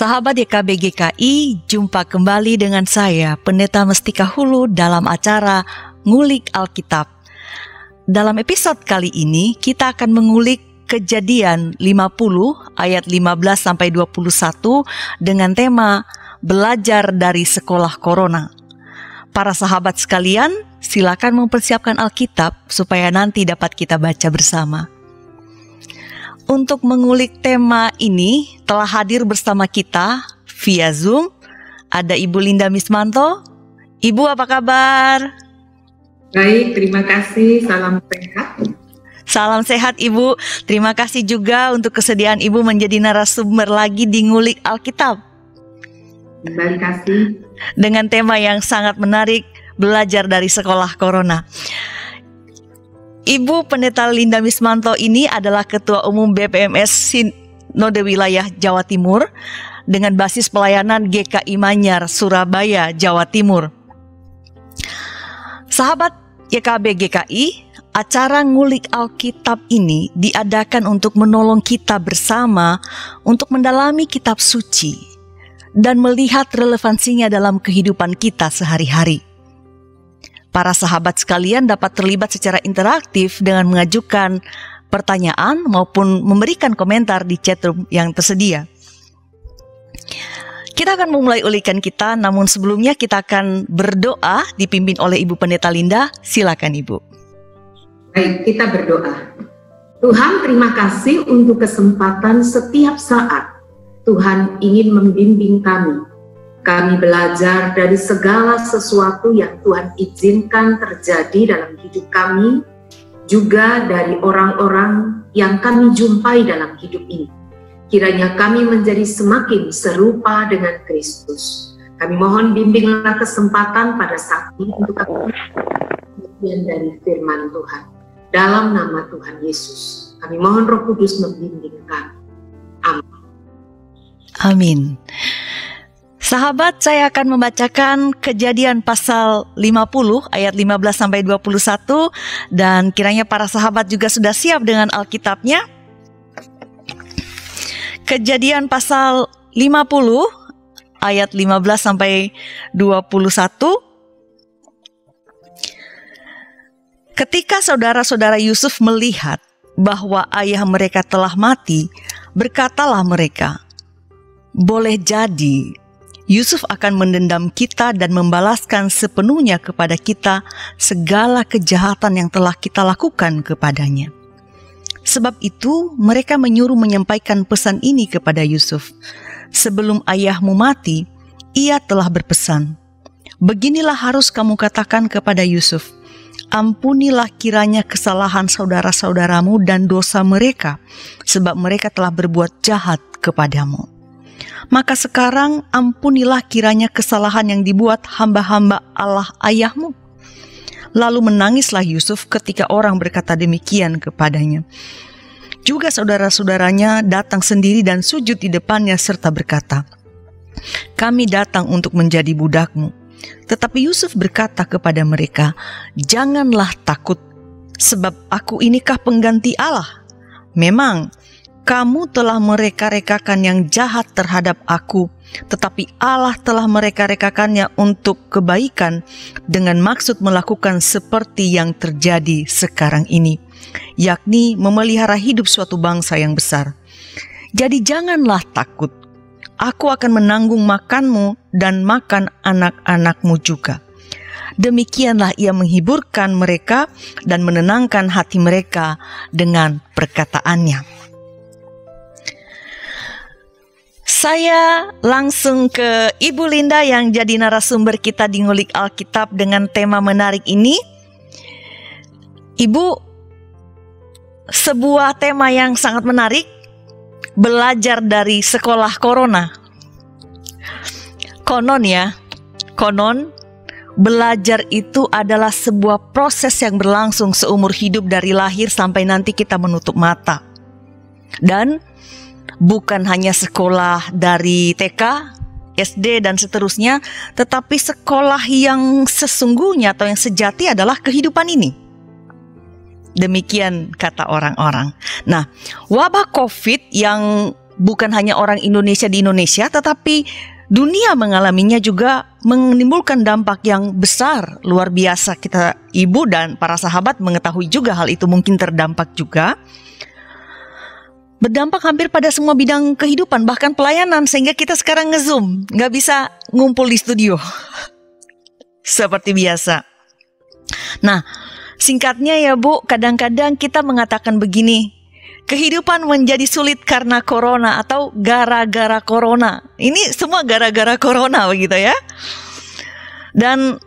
Sahabat YKB GKI, jumpa kembali dengan saya, Pendeta Mestika Hulu dalam acara Ngulik Alkitab. Dalam episode kali ini, kita akan mengulik kejadian 50 ayat 15 sampai 21 dengan tema Belajar dari Sekolah Corona. Para sahabat sekalian, silakan mempersiapkan Alkitab supaya nanti dapat kita baca bersama. Untuk mengulik tema ini telah hadir bersama kita via Zoom ada Ibu Linda Mismanto. Ibu apa kabar? Baik, terima kasih. Salam sehat. Salam sehat Ibu. Terima kasih juga untuk kesediaan Ibu menjadi narasumber lagi di Ngulik Alkitab. Terima kasih. Dengan tema yang sangat menarik, belajar dari sekolah corona. Ibu Pendeta Linda Mismanto ini adalah Ketua Umum BPMS Sinode Wilayah Jawa Timur dengan basis pelayanan GKI Manyar, Surabaya, Jawa Timur. Sahabat YKB GKI, acara ngulik Alkitab ini diadakan untuk menolong kita bersama untuk mendalami kitab suci dan melihat relevansinya dalam kehidupan kita sehari-hari. Para sahabat sekalian dapat terlibat secara interaktif dengan mengajukan pertanyaan maupun memberikan komentar di chatroom yang tersedia. Kita akan memulai ulikan kita, namun sebelumnya kita akan berdoa dipimpin oleh Ibu Pendeta Linda. Silakan Ibu. Baik, kita berdoa. Tuhan, terima kasih untuk kesempatan setiap saat Tuhan ingin membimbing kami kami belajar dari segala sesuatu yang Tuhan izinkan terjadi dalam hidup kami, juga dari orang-orang yang kami jumpai dalam hidup ini. Kiranya kami menjadi semakin serupa dengan Kristus. Kami mohon bimbinglah kesempatan pada saat ini untuk kami bagian dari firman Tuhan. Dalam nama Tuhan Yesus, kami mohon Roh Kudus membimbing kami. Amin. Amin. Sahabat, saya akan membacakan kejadian pasal 50 ayat 15 sampai 21 dan kiranya para sahabat juga sudah siap dengan Alkitabnya. Kejadian pasal 50 ayat 15 sampai 21 Ketika saudara-saudara Yusuf melihat bahwa ayah mereka telah mati, berkatalah mereka, "Boleh jadi Yusuf akan mendendam kita dan membalaskan sepenuhnya kepada kita segala kejahatan yang telah kita lakukan kepadanya. Sebab itu, mereka menyuruh menyampaikan pesan ini kepada Yusuf. Sebelum ayahmu mati, ia telah berpesan, "Beginilah harus kamu katakan kepada Yusuf: Ampunilah kiranya kesalahan saudara-saudaramu dan dosa mereka, sebab mereka telah berbuat jahat kepadamu." Maka sekarang ampunilah kiranya kesalahan yang dibuat hamba-hamba Allah ayahmu. Lalu menangislah Yusuf ketika orang berkata demikian kepadanya. Juga saudara-saudaranya datang sendiri dan sujud di depannya serta berkata, Kami datang untuk menjadi budakmu. Tetapi Yusuf berkata kepada mereka, Janganlah takut, sebab aku inikah pengganti Allah. Memang kamu telah mereka-rekakan yang jahat terhadap aku, tetapi Allah telah mereka-rekakannya untuk kebaikan dengan maksud melakukan seperti yang terjadi sekarang ini, yakni memelihara hidup suatu bangsa yang besar. Jadi janganlah takut, aku akan menanggung makanmu dan makan anak-anakmu juga. Demikianlah ia menghiburkan mereka dan menenangkan hati mereka dengan perkataannya. Saya langsung ke Ibu Linda yang jadi narasumber kita di Ngulik Alkitab dengan tema menarik ini. Ibu, sebuah tema yang sangat menarik, belajar dari sekolah corona. Konon ya, konon belajar itu adalah sebuah proses yang berlangsung seumur hidup dari lahir sampai nanti kita menutup mata. Dan bukan hanya sekolah dari TK, SD dan seterusnya, tetapi sekolah yang sesungguhnya atau yang sejati adalah kehidupan ini. Demikian kata orang-orang. Nah, wabah COVID yang bukan hanya orang Indonesia di Indonesia, tetapi dunia mengalaminya juga menimbulkan dampak yang besar, luar biasa. Kita ibu dan para sahabat mengetahui juga hal itu mungkin terdampak juga. Berdampak hampir pada semua bidang kehidupan, bahkan pelayanan, sehingga kita sekarang ngezoom, nggak bisa ngumpul di studio. Seperti biasa. Nah, singkatnya ya Bu, kadang-kadang kita mengatakan begini, kehidupan menjadi sulit karena corona atau gara-gara corona. Ini semua gara-gara corona begitu ya. Dan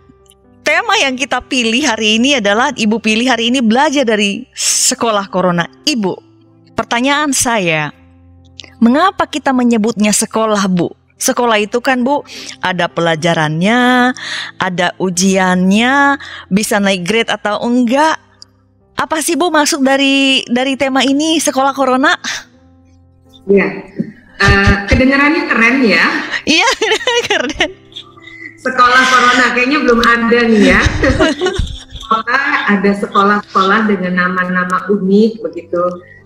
tema yang kita pilih hari ini adalah Ibu pilih hari ini belajar dari sekolah corona. Ibu, pertanyaan saya, mengapa kita menyebutnya sekolah, Bu? Sekolah itu kan Bu, ada pelajarannya, ada ujiannya, bisa naik grade atau enggak. Apa sih Bu maksud dari dari tema ini sekolah corona? Iya, uh, kedengarannya keren ya. Iya, keren. Sekolah corona kayaknya belum ada nih ya. sekolah ada sekolah-sekolah dengan nama-nama unik begitu.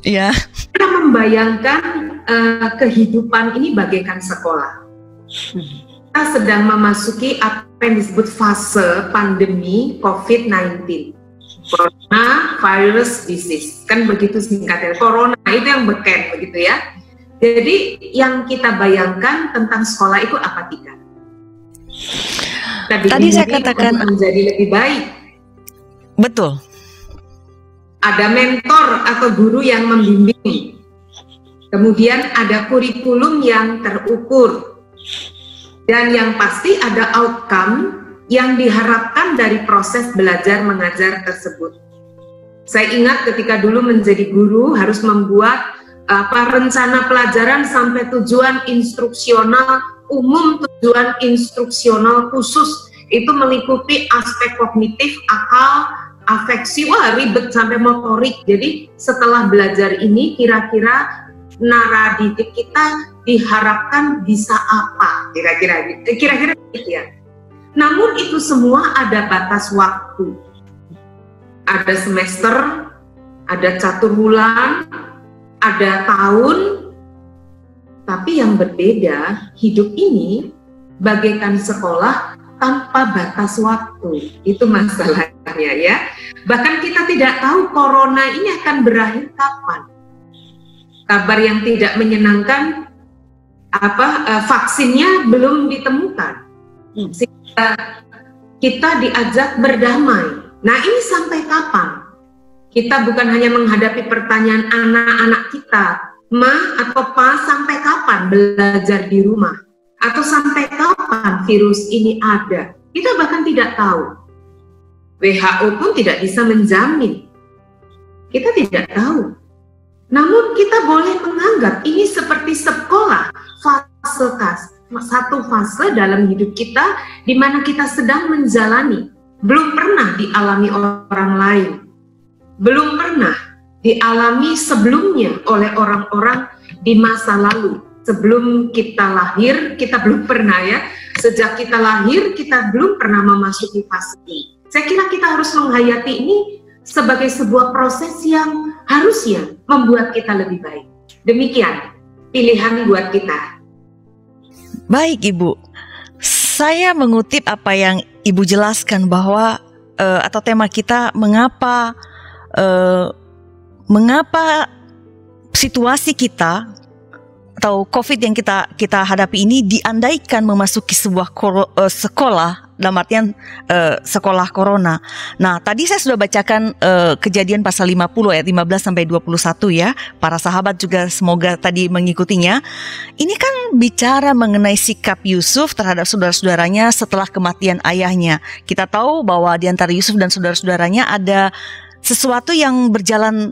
Iya. Kita membayangkan uh, kehidupan ini bagaikan sekolah. Kita sedang memasuki apa yang disebut fase pandemi COVID-19. Corona virus disease. Kan begitu singkatnya. Corona itu yang beken begitu ya. Jadi yang kita bayangkan tentang sekolah itu apa tiga? Tadi, Tadi saya katakan menjadi lebih baik. Betul. Ada mentor atau guru yang membimbing. Kemudian ada kurikulum yang terukur dan yang pasti ada outcome yang diharapkan dari proses belajar mengajar tersebut. Saya ingat ketika dulu menjadi guru harus membuat apa rencana pelajaran sampai tujuan instruksional umum, tujuan instruksional khusus itu meliputi aspek kognitif, akal, afeksi, wah ribet sampai motorik. Jadi setelah belajar ini kira-kira naradidik kita diharapkan bisa apa? Kira-kira gitu. Kira-kira gitu ya. Namun itu semua ada batas waktu. Ada semester ada catur bulan ada tahun. Tapi yang berbeda hidup ini bagaikan sekolah tanpa batas waktu. Itu masalahnya ya bahkan kita tidak tahu corona ini akan berakhir kapan kabar yang tidak menyenangkan apa uh, vaksinnya belum ditemukan hmm. sehingga kita diajak berdamai. Nah ini sampai kapan? Kita bukan hanya menghadapi pertanyaan anak-anak kita, ma atau pa sampai kapan belajar di rumah? Atau sampai kapan virus ini ada? Kita bahkan tidak tahu. WHO pun tidak bisa menjamin. Kita tidak tahu. Namun kita boleh menganggap ini seperti sekolah fase satu fase dalam hidup kita di mana kita sedang menjalani. Belum pernah dialami orang lain. Belum pernah dialami sebelumnya oleh orang-orang di masa lalu. Sebelum kita lahir kita belum pernah ya. Sejak kita lahir kita belum pernah memasuki fase ini saya kira kita harus menghayati ini sebagai sebuah proses yang harusnya membuat kita lebih baik. Demikian pilihan buat kita. Baik Ibu, saya mengutip apa yang Ibu jelaskan bahwa uh, atau tema kita mengapa uh, mengapa situasi kita atau COVID yang kita kita hadapi ini diandaikan memasuki sebuah koro, uh, sekolah dalam artian uh, sekolah corona. Nah, tadi saya sudah bacakan uh, kejadian pasal 50 ayat 15 sampai 21 ya. Para sahabat juga semoga tadi mengikutinya. Ini kan bicara mengenai sikap Yusuf terhadap saudara-saudaranya setelah kematian ayahnya. Kita tahu bahwa di antara Yusuf dan saudara-saudaranya ada sesuatu yang berjalan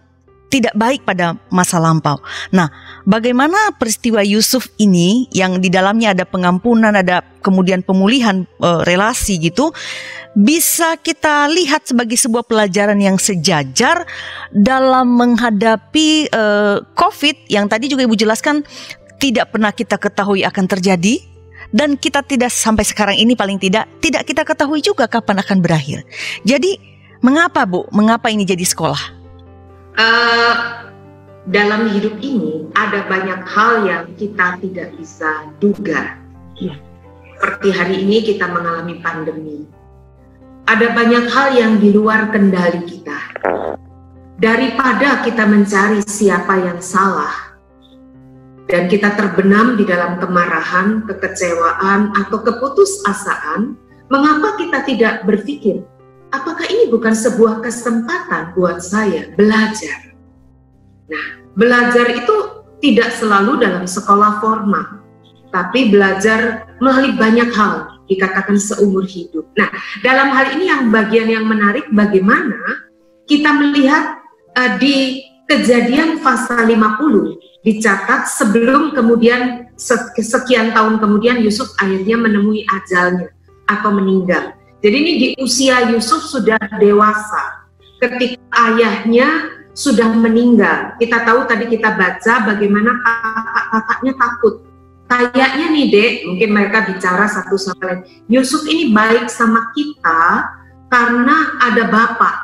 tidak baik pada masa lampau. Nah, bagaimana peristiwa Yusuf ini yang di dalamnya ada pengampunan, ada kemudian pemulihan e, relasi gitu, bisa kita lihat sebagai sebuah pelajaran yang sejajar dalam menghadapi e, COVID yang tadi juga Ibu jelaskan tidak pernah kita ketahui akan terjadi dan kita tidak sampai sekarang ini paling tidak tidak kita ketahui juga kapan akan berakhir. Jadi, mengapa Bu? Mengapa ini jadi sekolah? Uh, dalam hidup ini ada banyak hal yang kita tidak bisa duga. Ya. Seperti hari ini kita mengalami pandemi. Ada banyak hal yang di luar kendali kita. Daripada kita mencari siapa yang salah, dan kita terbenam di dalam kemarahan, kekecewaan, atau keputusasaan, mengapa kita tidak berpikir, apakah ini bukan sebuah kesempatan buat saya belajar? Nah, belajar itu tidak selalu dalam sekolah formal, tapi belajar melalui banyak hal, dikatakan seumur hidup. Nah, dalam hal ini yang bagian yang menarik bagaimana kita melihat uh, di kejadian pasal 50 dicatat sebelum kemudian sekian tahun kemudian Yusuf akhirnya menemui ajalnya atau meninggal. Jadi ini di usia Yusuf sudah dewasa ketika ayahnya sudah meninggal. Kita tahu tadi kita baca bagaimana kakak-kakaknya takut. Kayaknya nih dek, mungkin mereka bicara satu sama lain. Yusuf ini baik sama kita karena ada bapak.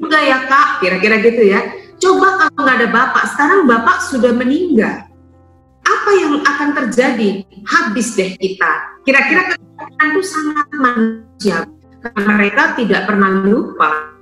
Betul ya kak? Kira-kira gitu ya Coba kalau nggak ada bapak, sekarang bapak sudah meninggal. Apa yang akan terjadi? Habis deh kita. Kira-kira itu sangat manusia. Karena mereka tidak pernah lupa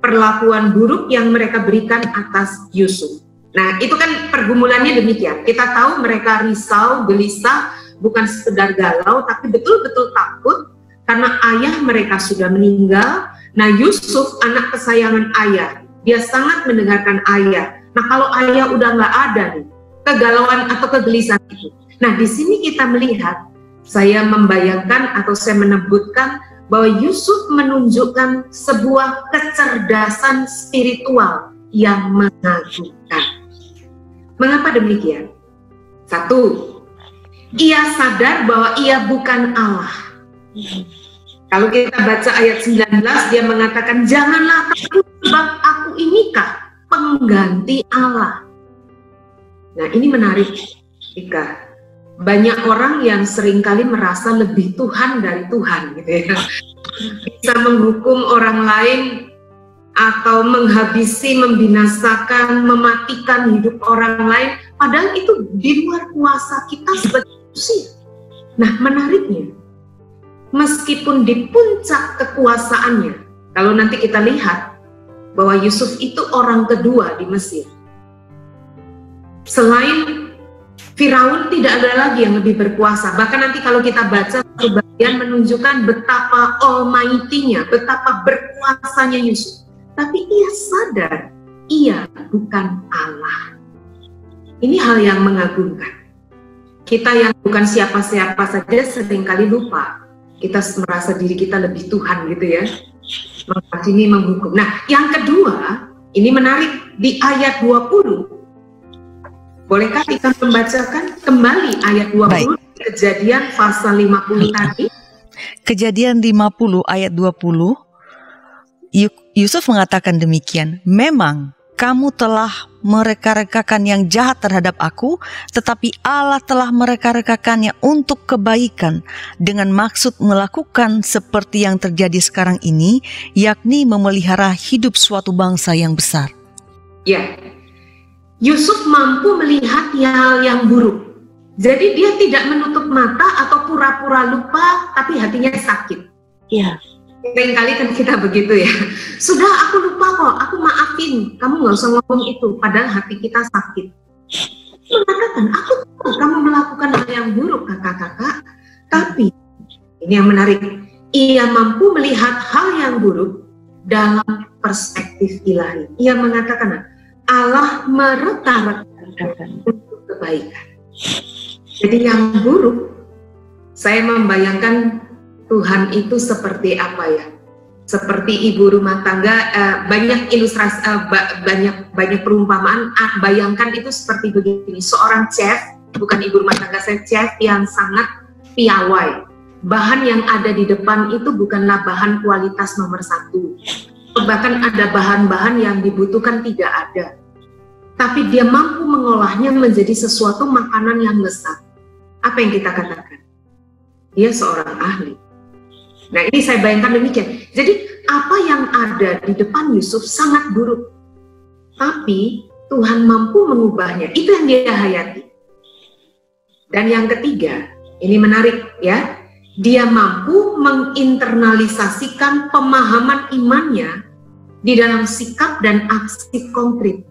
perlakuan buruk yang mereka berikan atas Yusuf. Nah, itu kan pergumulannya demikian. Kita tahu mereka risau, gelisah, bukan sekedar galau, tapi betul-betul takut karena ayah mereka sudah meninggal. Nah, Yusuf, anak kesayangan ayah, dia sangat mendengarkan ayah. Nah kalau ayah udah nggak ada nih, kegalauan atau kegelisahan itu. Nah di sini kita melihat, saya membayangkan atau saya menebutkan bahwa Yusuf menunjukkan sebuah kecerdasan spiritual yang mengagumkan. Mengapa demikian? Satu, ia sadar bahwa ia bukan Allah. Kalau kita baca ayat 19, dia mengatakan, Janganlah takut sebab aku inikah pengganti Allah. Nah ini menarik, Ika. Banyak orang yang sering kali merasa lebih Tuhan dari Tuhan gitu ya. Bisa menghukum orang lain atau menghabisi, membinasakan, mematikan hidup orang lain. Padahal itu di luar kuasa kita sebagai manusia. Nah menariknya, meskipun di puncak kekuasaannya, kalau nanti kita lihat bahwa Yusuf itu orang kedua di Mesir. Selain Firaun tidak ada lagi yang lebih berkuasa. Bahkan nanti kalau kita baca bagian menunjukkan betapa almighty-nya, betapa berkuasanya Yusuf. Tapi ia sadar ia bukan Allah. Ini hal yang mengagumkan. Kita yang bukan siapa-siapa saja sering kali lupa. Kita merasa diri kita lebih Tuhan gitu ya menghakimi menghukum. Nah, yang kedua, ini menarik di ayat 20. Bolehkah kita membacakan kembali ayat 20 Baik. kejadian pasal 50 tadi? Kejadian 50 ayat 20 Yusuf mengatakan demikian, memang kamu telah mereka-rekakan yang jahat terhadap aku, tetapi Allah telah mereka-rekakannya untuk kebaikan dengan maksud melakukan seperti yang terjadi sekarang ini, yakni memelihara hidup suatu bangsa yang besar. Ya, Yusuf mampu melihat hal yang buruk. Jadi dia tidak menutup mata atau pura-pura lupa, tapi hatinya sakit. Ya. Seringkali kan kita begitu ya. Sudah aku lupa kok, aku maafin. Kamu nggak usah ngomong itu, padahal hati kita sakit. Mengatakan, aku tahu kamu melakukan hal yang buruk kakak-kakak, tapi ini yang menarik, ia mampu melihat hal yang buruk dalam perspektif ilahi. Ia mengatakan, Allah mereka-rekakan untuk kebaikan. Jadi yang buruk, saya membayangkan Tuhan itu seperti apa ya? Seperti ibu rumah tangga, uh, banyak ilustrasi, uh, banyak banyak perumpamaan. Uh, bayangkan itu seperti begini: seorang chef, bukan ibu rumah tangga, saya chef yang sangat piawai. Bahan yang ada di depan itu bukanlah bahan kualitas nomor satu. Bahkan ada bahan-bahan yang dibutuhkan tidak ada. Tapi dia mampu mengolahnya menjadi sesuatu makanan yang lezat. Apa yang kita katakan? Dia seorang ahli Nah ini saya bayangkan demikian. Jadi apa yang ada di depan Yusuf sangat buruk. Tapi Tuhan mampu mengubahnya. Itu yang dia hayati. Dan yang ketiga, ini menarik ya. Dia mampu menginternalisasikan pemahaman imannya di dalam sikap dan aksi konkret.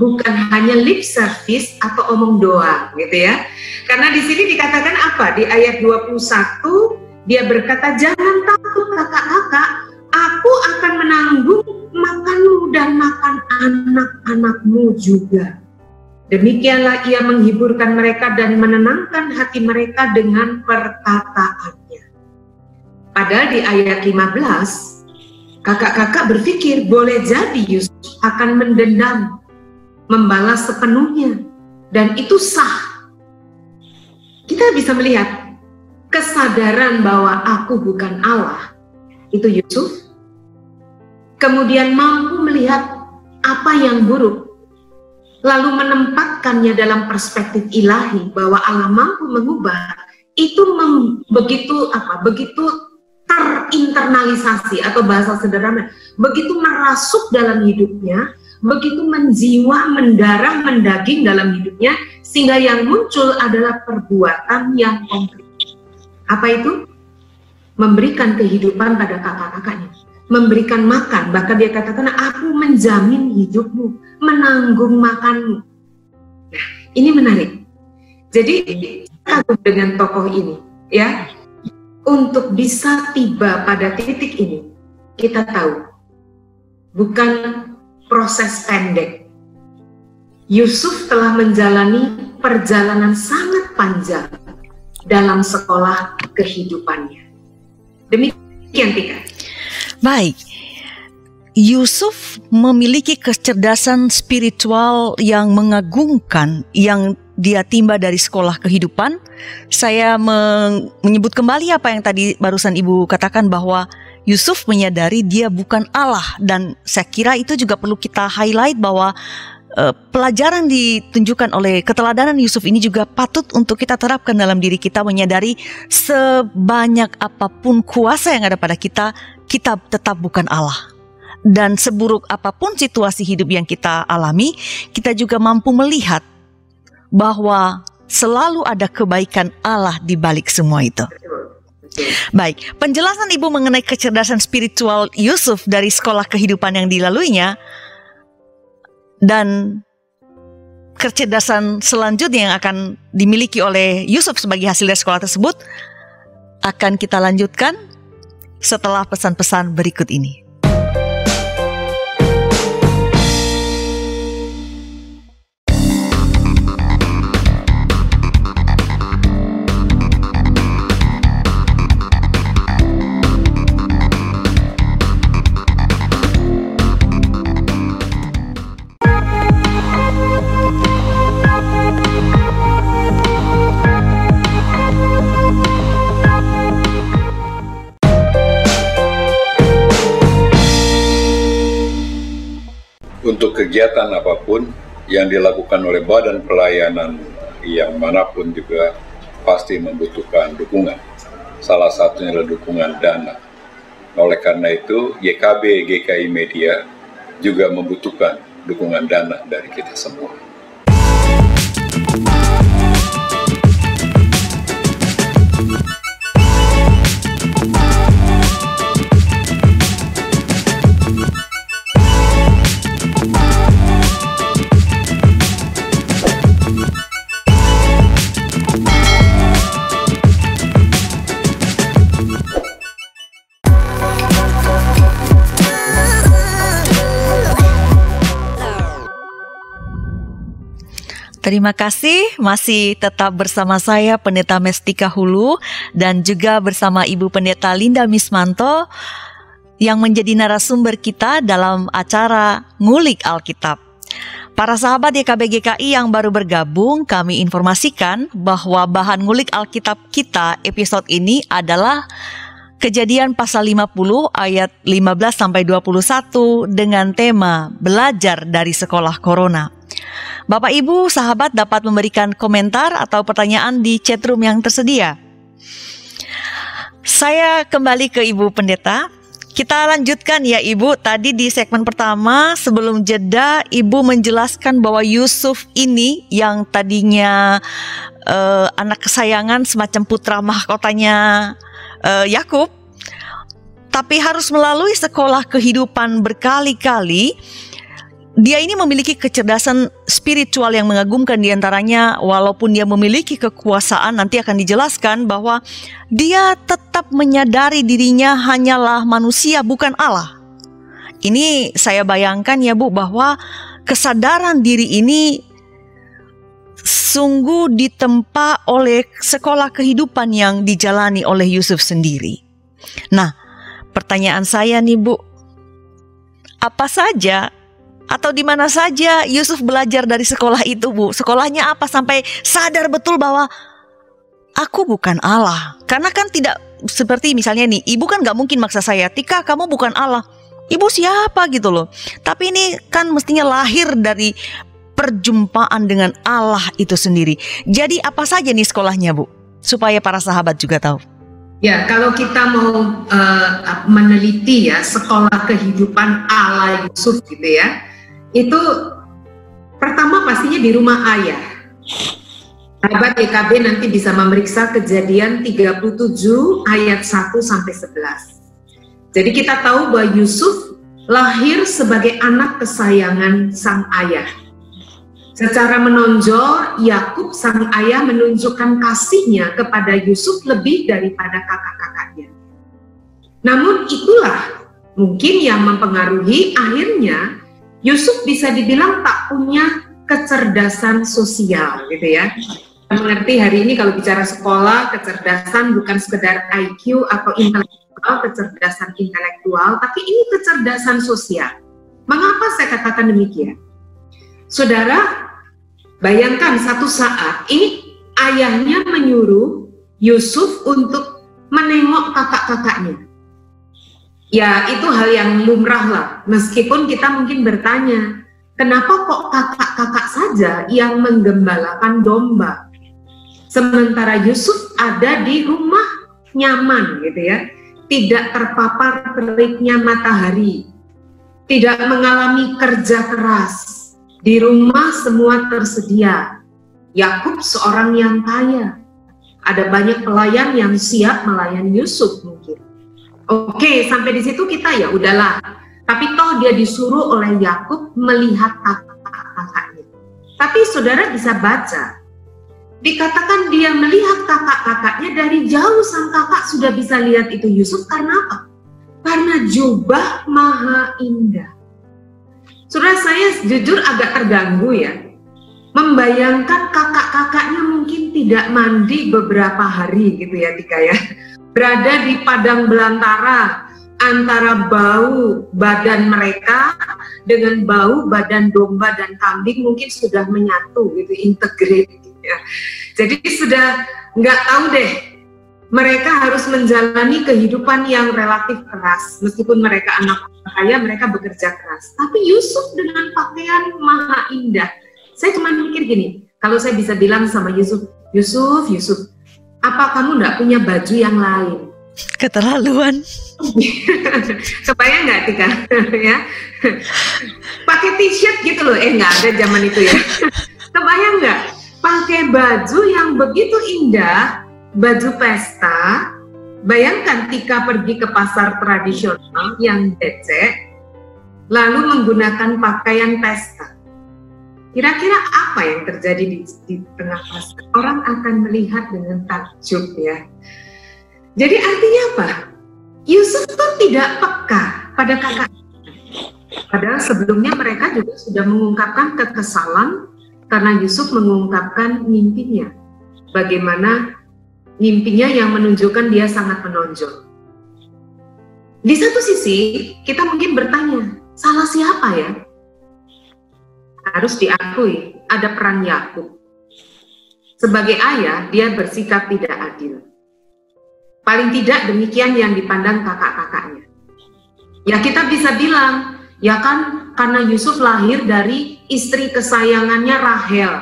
Bukan hanya lip service atau omong doa gitu ya. Karena di sini dikatakan apa? Di ayat 21 dia berkata, "Jangan takut kakak-kakak, aku akan menanggung makanmu dan makan anak-anakmu juga." Demikianlah ia menghiburkan mereka dan menenangkan hati mereka dengan perkataannya. Padahal di ayat 15, kakak-kakak berpikir boleh jadi Yusuf akan mendendam, membalas sepenuhnya, dan itu sah. Kita bisa melihat kesadaran bahwa aku bukan Allah, itu Yusuf. Kemudian mampu melihat apa yang buruk lalu menempatkannya dalam perspektif ilahi bahwa Allah mampu mengubah itu begitu apa begitu terinternalisasi atau bahasa sederhana begitu merasuk dalam hidupnya begitu menjiwa mendarah mendaging dalam hidupnya sehingga yang muncul adalah perbuatan yang konkret apa itu memberikan kehidupan pada kakak-kakaknya memberikan makan. Bahkan dia katakan, aku menjamin hidupmu, menanggung makanmu. Nah, ini menarik. Jadi, kagum dengan tokoh ini, ya. Untuk bisa tiba pada titik ini, kita tahu bukan proses pendek. Yusuf telah menjalani perjalanan sangat panjang dalam sekolah kehidupannya. Demikian, Tika. Baik. Yusuf memiliki kecerdasan spiritual yang mengagumkan yang dia timba dari sekolah kehidupan. Saya menyebut kembali apa yang tadi barusan Ibu katakan bahwa Yusuf menyadari dia bukan Allah dan saya kira itu juga perlu kita highlight bahwa uh, pelajaran ditunjukkan oleh keteladanan Yusuf ini juga patut untuk kita terapkan dalam diri kita menyadari sebanyak apa pun kuasa yang ada pada kita kita tetap bukan Allah. Dan seburuk apa pun situasi hidup yang kita alami, kita juga mampu melihat bahwa selalu ada kebaikan Allah di balik semua itu. Baik, penjelasan Ibu mengenai kecerdasan spiritual Yusuf dari sekolah kehidupan yang dilaluinya dan kecerdasan selanjutnya yang akan dimiliki oleh Yusuf sebagai hasil dari sekolah tersebut akan kita lanjutkan setelah pesan-pesan berikut ini. Kegiatan apa pun yang dilakukan oleh badan pelayanan yang mana pun juga pasti membutuhkan dukungan. Salah satunya adalah dukungan dana. Oleh karena itu, YKB GKI Media juga membutuhkan dukungan dana dari kita semua. Terima kasih masih tetap bersama saya Pendeta Mestika Hulu dan juga bersama Ibu Pendeta Linda Mismanto yang menjadi narasumber kita dalam acara Ngulik Alkitab. Para sahabat YKB GKI yang baru bergabung, kami informasikan bahwa bahan ngulik Alkitab kita episode ini adalah Kejadian pasal 50 ayat 15 sampai 21 dengan tema Belajar dari Sekolah Corona. Bapak Ibu, sahabat dapat memberikan komentar atau pertanyaan di chatroom yang tersedia. Saya kembali ke Ibu Pendeta. Kita lanjutkan ya Ibu. Tadi di segmen pertama sebelum jeda Ibu menjelaskan bahwa Yusuf ini yang tadinya uh, anak kesayangan semacam putra mahkotanya uh, Yakub tapi harus melalui sekolah kehidupan berkali-kali dia ini memiliki kecerdasan spiritual yang mengagumkan di antaranya walaupun dia memiliki kekuasaan nanti akan dijelaskan bahwa dia tetap menyadari dirinya hanyalah manusia bukan Allah. Ini saya bayangkan ya Bu bahwa kesadaran diri ini sungguh ditempa oleh sekolah kehidupan yang dijalani oleh Yusuf sendiri. Nah, pertanyaan saya nih Bu, apa saja atau di mana saja Yusuf belajar dari sekolah itu, Bu? Sekolahnya apa sampai sadar betul bahwa aku bukan Allah? Karena kan tidak seperti misalnya nih, ibu kan gak mungkin maksa saya, Tika kamu bukan Allah. Ibu siapa gitu loh. Tapi ini kan mestinya lahir dari perjumpaan dengan Allah itu sendiri. Jadi apa saja nih sekolahnya, Bu? Supaya para sahabat juga tahu. Ya, kalau kita mau uh, meneliti ya sekolah kehidupan Allah Yusuf gitu ya, itu pertama pastinya di rumah ayah. Sahabat YKB nanti bisa memeriksa kejadian 37 ayat 1 sampai 11. Jadi kita tahu bahwa Yusuf lahir sebagai anak kesayangan sang ayah. Secara menonjol, Yakub sang ayah menunjukkan kasihnya kepada Yusuf lebih daripada kakak-kakaknya. Namun itulah mungkin yang mempengaruhi akhirnya Yusuf bisa dibilang tak punya kecerdasan sosial gitu ya. Mengerti hari ini kalau bicara sekolah, kecerdasan bukan sekedar IQ atau intelektual, kecerdasan intelektual, tapi ini kecerdasan sosial. Mengapa saya katakan demikian? Saudara, bayangkan satu saat ini ayahnya menyuruh Yusuf untuk menengok kakak-kakaknya. Ya itu hal yang lumrah lah. Meskipun kita mungkin bertanya, kenapa kok kakak-kakak saja yang menggembalakan domba? Sementara Yusuf ada di rumah nyaman gitu ya. Tidak terpapar teriknya matahari. Tidak mengalami kerja keras. Di rumah semua tersedia. Yakub seorang yang kaya. Ada banyak pelayan yang siap melayani Yusuf mungkin Oke, sampai di situ kita ya udahlah. Tapi toh dia disuruh oleh Yakub melihat kakak-kakaknya. Tapi saudara bisa baca, dikatakan dia melihat kakak-kakaknya dari jauh sang kakak sudah bisa lihat itu Yusuf karena apa? Karena jubah maha indah. Saudara saya jujur agak terganggu ya. Membayangkan kakak-kakaknya mungkin tidak mandi beberapa hari gitu ya Tika ya berada di padang belantara antara bau badan mereka dengan bau badan domba dan kambing mungkin sudah menyatu gitu integrate gitu ya. Jadi sudah nggak tahu deh mereka harus menjalani kehidupan yang relatif keras. Meskipun mereka anak kaya mereka bekerja keras. Tapi Yusuf dengan pakaian maha indah. Saya cuma mikir gini kalau saya bisa bilang sama Yusuf Yusuf Yusuf apa kamu nggak punya baju yang lain? Keterlaluan. Kebayang nggak Tika? ya, pakai t-shirt gitu loh. Eh nggak ada zaman itu ya. Kebayang nggak? Pakai baju yang begitu indah, baju pesta. Bayangkan Tika pergi ke pasar tradisional yang becek, lalu menggunakan pakaian pesta Kira-kira apa yang terjadi di, di tengah pasar? Orang akan melihat dengan takjub ya. Jadi artinya apa? Yusuf tuh tidak peka pada kakak. Padahal sebelumnya mereka juga sudah mengungkapkan kekesalan karena Yusuf mengungkapkan mimpinya. Bagaimana mimpinya yang menunjukkan dia sangat menonjol. Di satu sisi, kita mungkin bertanya, salah siapa ya? Harus diakui ada peran Yakub. Sebagai ayah, dia bersikap tidak adil. Paling tidak demikian yang dipandang kakak-kakaknya. Ya kita bisa bilang, ya kan karena Yusuf lahir dari istri kesayangannya Rahel.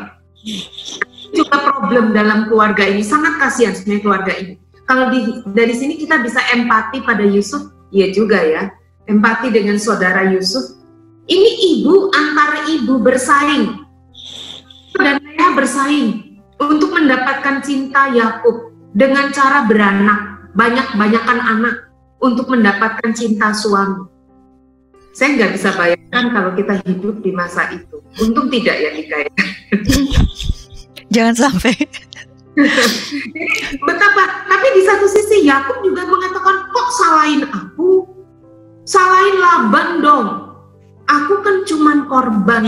Juga problem dalam keluarga ini, sangat kasihan sebenarnya keluarga ini. Kalau di, dari sini kita bisa empati pada Yusuf, Iya juga ya, empati dengan saudara Yusuf. Ini ibu antara ibu bersaing. Dan Lea bersaing untuk mendapatkan cinta Yakub dengan cara beranak, banyak-banyakan anak untuk mendapatkan cinta suami. Saya nggak bisa bayangkan kalau kita hidup di masa itu. Untung tidak ya Nika ya. Jangan sampai. Betapa, tapi di satu sisi Yakub juga mengatakan kok salahin aku, salahin Laban dong. Aku kan cuman korban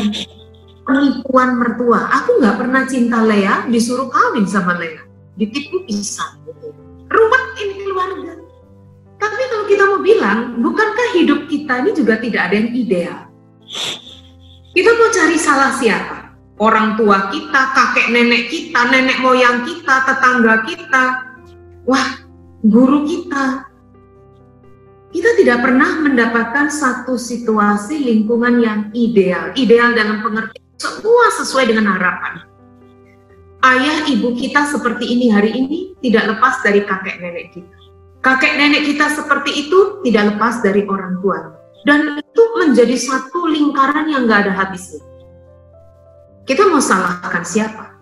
penipuan mertua. Aku nggak pernah cinta Lea, disuruh kawin sama Lea, ditipu Isa. Ruwet ini keluarga. Tapi kalau kita mau bilang, bukankah hidup kita ini juga tidak ada yang ideal? Kita mau cari salah siapa? orang tua kita, kakek nenek kita, nenek moyang kita, tetangga kita, wah, guru kita. Kita tidak pernah mendapatkan satu situasi lingkungan yang ideal, ideal dalam pengertian semua sesuai dengan harapan. Ayah ibu kita seperti ini hari ini tidak lepas dari kakek nenek kita. Kakek nenek kita seperti itu tidak lepas dari orang tua. Dan itu menjadi satu lingkaran yang gak ada habisnya kita mau salahkan siapa?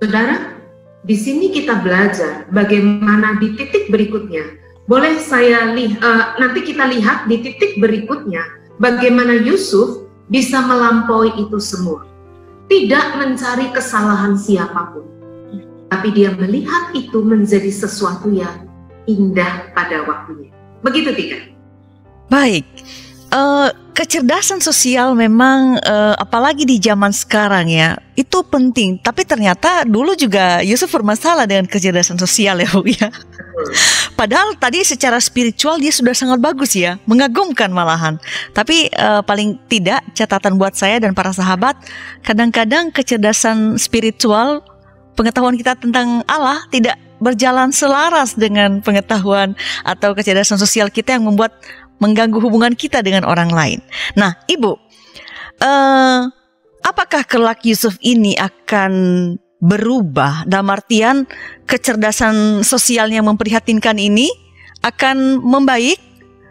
Saudara, di sini kita belajar bagaimana di titik berikutnya. Boleh saya lihat, uh, nanti kita lihat di titik berikutnya bagaimana Yusuf bisa melampaui itu semua. Tidak mencari kesalahan siapa pun. Tapi dia melihat itu menjadi sesuatu yang indah pada waktunya. Begitu tidak? Baik. Uh, kecerdasan sosial memang uh, apalagi di zaman sekarang ya itu penting. Tapi ternyata dulu juga Yusuf bermasalah dengan kecerdasan sosial ya Bu ya. Padahal tadi secara spiritual dia sudah sangat bagus ya, mengagumkan malahan. Tapi uh, paling tidak catatan buat saya dan para sahabat, kadang-kadang kecerdasan spiritual pengetahuan kita tentang Allah tidak berjalan selaras dengan pengetahuan atau kecerdasan sosial kita yang membuat mengganggu hubungan kita dengan orang lain. Nah, Ibu, uh, apakah kelak Yusuf ini akan berubah dalam artian kecerdasan sosial yang memprihatinkan ini akan membaik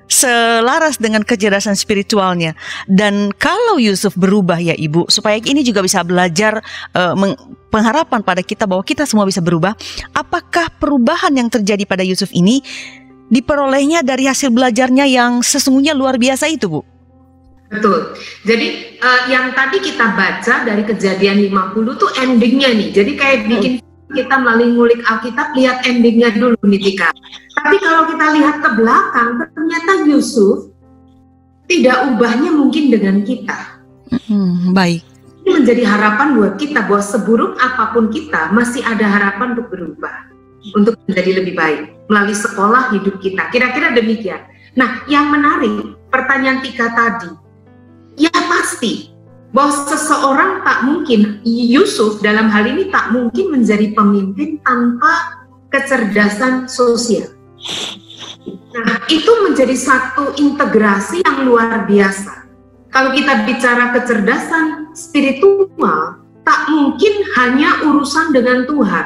selaras dengan kecerdasan spiritualnya dan kalau Yusuf berubah ya ibu supaya ini juga bisa belajar uh, pengharapan pada kita bahwa kita semua bisa berubah apakah perubahan yang terjadi pada Yusuf ini diperolehnya dari hasil belajarnya yang sesungguhnya luar biasa itu, Bu. Betul. Jadi uh, yang tadi kita baca dari kejadian 50 tuh endingnya nih. Jadi kayak bikin kita melalui ngulik Alkitab lihat endingnya dulu nih Tika. Tapi kalau kita lihat ke belakang, ternyata Yusuf tidak ubahnya mungkin dengan kita. Hmm, baik. Ini menjadi harapan buat kita bahwa seburuk apa pun kita masih ada harapan untuk berubah untuk menjadi lebih baik melalui sekolah hidup kita. Kira-kira demikian. Nah, yang menarik pertanyaan Tika tadi, ya pasti bahwa seseorang tak mungkin Yusuf dalam hal ini tak mungkin menjadi pemimpin tanpa kecerdasan sosial. Nah, itu menjadi satu integrasi yang luar biasa. Kalau kita bicara kecerdasan spiritual, tak mungkin hanya urusan dengan Tuhan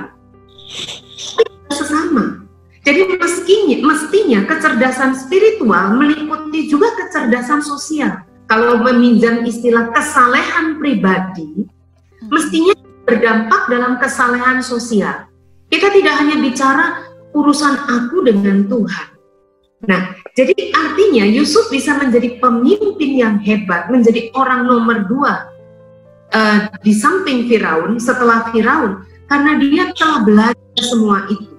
sesama. Jadi meskinya, mestinya kecerdasan spiritual meliputi juga kecerdasan sosial. Kalau meminjam istilah kesalehan pribadi, hmm. mestinya berdampak dalam kesalehan sosial. Kita tidak hanya bicara urusan aku dengan Tuhan. Nah, jadi artinya Yusuf bisa menjadi pemimpin yang hebat, menjadi orang nomor dua uh, di samping Firaun setelah Firaun, karena dia telah belajar semua itu.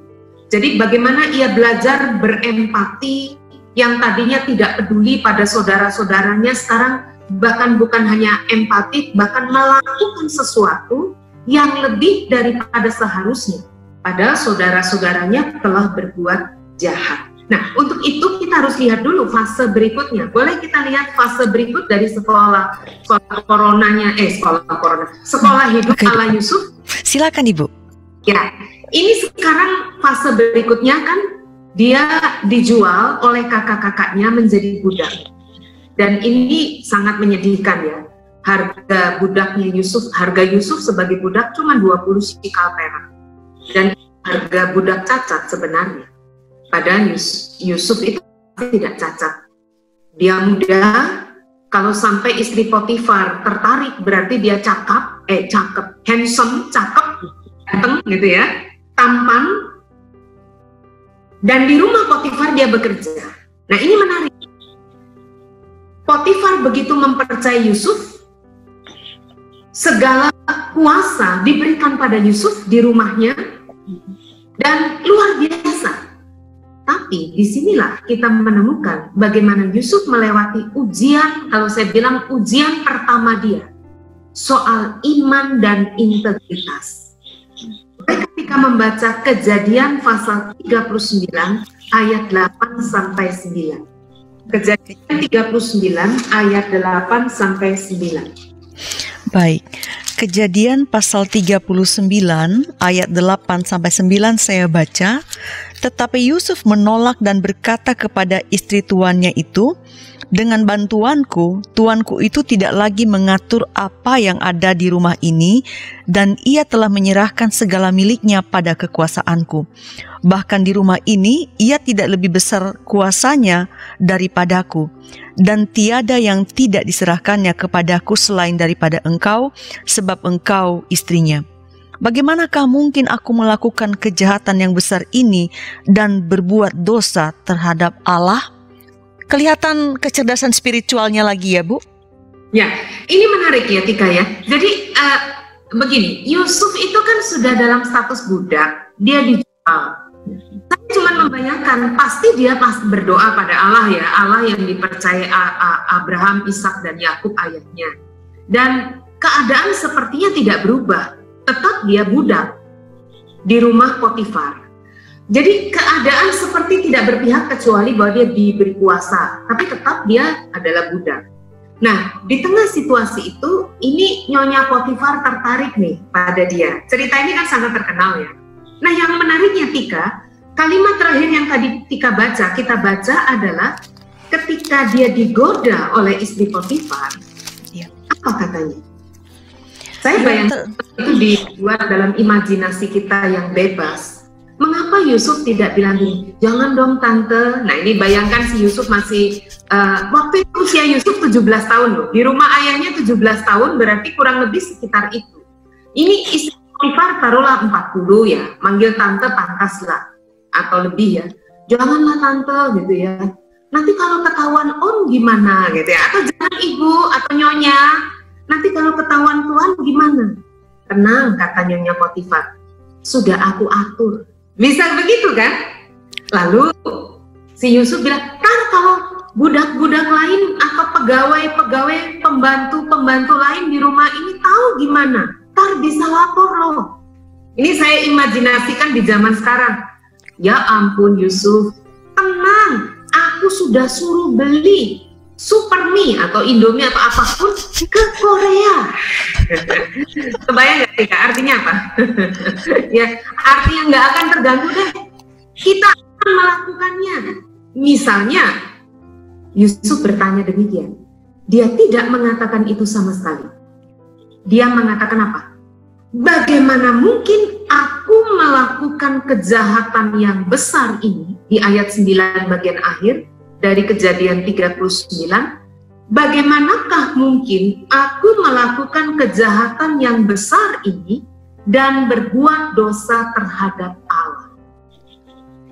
Jadi bagaimana ia belajar berempati yang tadinya tidak peduli pada saudara-saudaranya sekarang bahkan bukan hanya empati bahkan melakukan sesuatu yang lebih daripada seharusnya pada saudara-saudaranya telah berbuat jahat. Nah, untuk itu kita harus lihat dulu fase berikutnya. Boleh kita lihat fase berikut dari sekolah sekolah coronanya eh sekolah corona, sekolah hidup okay. ala Yusuf? Silakan Ibu. Ya, ini sekarang fase berikutnya kan dia dijual oleh kakak-kakaknya menjadi budak. Dan ini sangat menyedihkan ya. Harga budaknya Yusuf, harga Yusuf sebagai budak cuma 20 sikal perak. Dan harga budak cacat sebenarnya. Padahal Yusuf itu tidak cacat. Dia muda, kalau sampai istri Potifar tertarik berarti dia cakep, eh cakep, handsome, cakep, ganteng gitu ya, tampan. Dan di rumah Potifar dia bekerja. Nah ini menarik. Potifar begitu mempercayai Yusuf, segala kuasa diberikan pada Yusuf di rumahnya dan luar biasa. Tapi di sinilah kita menemukan bagaimana Yusuf melewati ujian, kalau saya bilang ujian pertama dia, soal iman dan integritas. Ketika membaca kejadian pasal 39 ayat 8 sampai 9. Kejadian 39 ayat 8 sampai 9. Baik. Kejadian pasal 39 ayat 8 sampai 9 saya baca, tetapi Yusuf menolak dan berkata kepada istri tuannya itu, dengan bantuanku, tuanku itu tidak lagi mengatur apa yang ada di rumah ini, dan ia telah menyerahkan segala miliknya pada kekuasaanku. Bahkan di rumah ini, ia tidak lebih besar kuasanya daripadaku, dan tiada yang tidak diserahkannya kepadaku selain daripada engkau, sebab engkau istrinya. Bagaimanakah mungkin aku melakukan kejahatan yang besar ini dan berbuat dosa terhadap Allah? kelihatan kecerdasan spiritualnya lagi ya Bu? Ya, ini menarik ya Tika ya. Jadi uh, begini, Yusuf itu kan sudah dalam status budak, dia dijual. Saya cuma membayangkan pasti dia pas berdoa pada Allah ya, Allah yang dipercaya Abraham, Ishak dan Yakub ayahnya. Dan keadaan sepertinya tidak berubah, tetap dia budak di rumah Potifar. Jadi keadaan seperti tidak berpihak kecuali bahwa dia diberi kuasa, tapi tetap dia adalah budak. Nah, di tengah situasi itu, ini Nyonya Potifar tertarik nih pada dia. Cerita ini kan sangat terkenal ya. Nah, yang menariknya Tika, kalimat terakhir yang tadi Tika baca, kita baca adalah ketika dia digoda oleh istri Potifar, ya. apa katanya? Saya iya, bayangkan itu dibuat dalam imajinasi kita yang bebas Mengapa Yusuf tidak bilang gini, jangan dong tante. Nah ini bayangkan si Yusuf masih, uh, waktu itu usia Yusuf 17 tahun loh. Di rumah ayahnya 17 tahun berarti kurang lebih sekitar itu. Ini istri Potifar taruhlah 40 ya, manggil tante pantas lah. Atau lebih ya. Janganlah tante gitu ya. Nanti kalau ketahuan om gimana gitu ya. Atau jangan ibu atau nyonya. Nanti kalau ketahuan tuan gimana? Tenang kata nyonya Potifar. Sudah aku atur bisa begitu kan? Lalu si Yusuf bilang, kan kalau budak-budak lain atau pegawai-pegawai pembantu-pembantu lain di rumah ini tahu gimana, tar bisa lapor loh. Ini saya imajinasikan di zaman sekarang. Ya ampun Yusuf, tenang, aku sudah suruh beli super mie atau indomie atau apa pun ke Korea. Kebayang nggak sih artinya apa? ya artinya nggak akan terganggu deh. Kita akan melakukannya. Misalnya Yusuf bertanya demikian. Dia tidak mengatakan itu sama sekali. Dia mengatakan apa? Bagaimana mungkin aku melakukan kejahatan yang besar ini di ayat 9 bagian akhir dari kejadian 39, bagaimanakah mungkin aku melakukan kejahatan yang besar ini dan berbuat dosa terhadap Allah?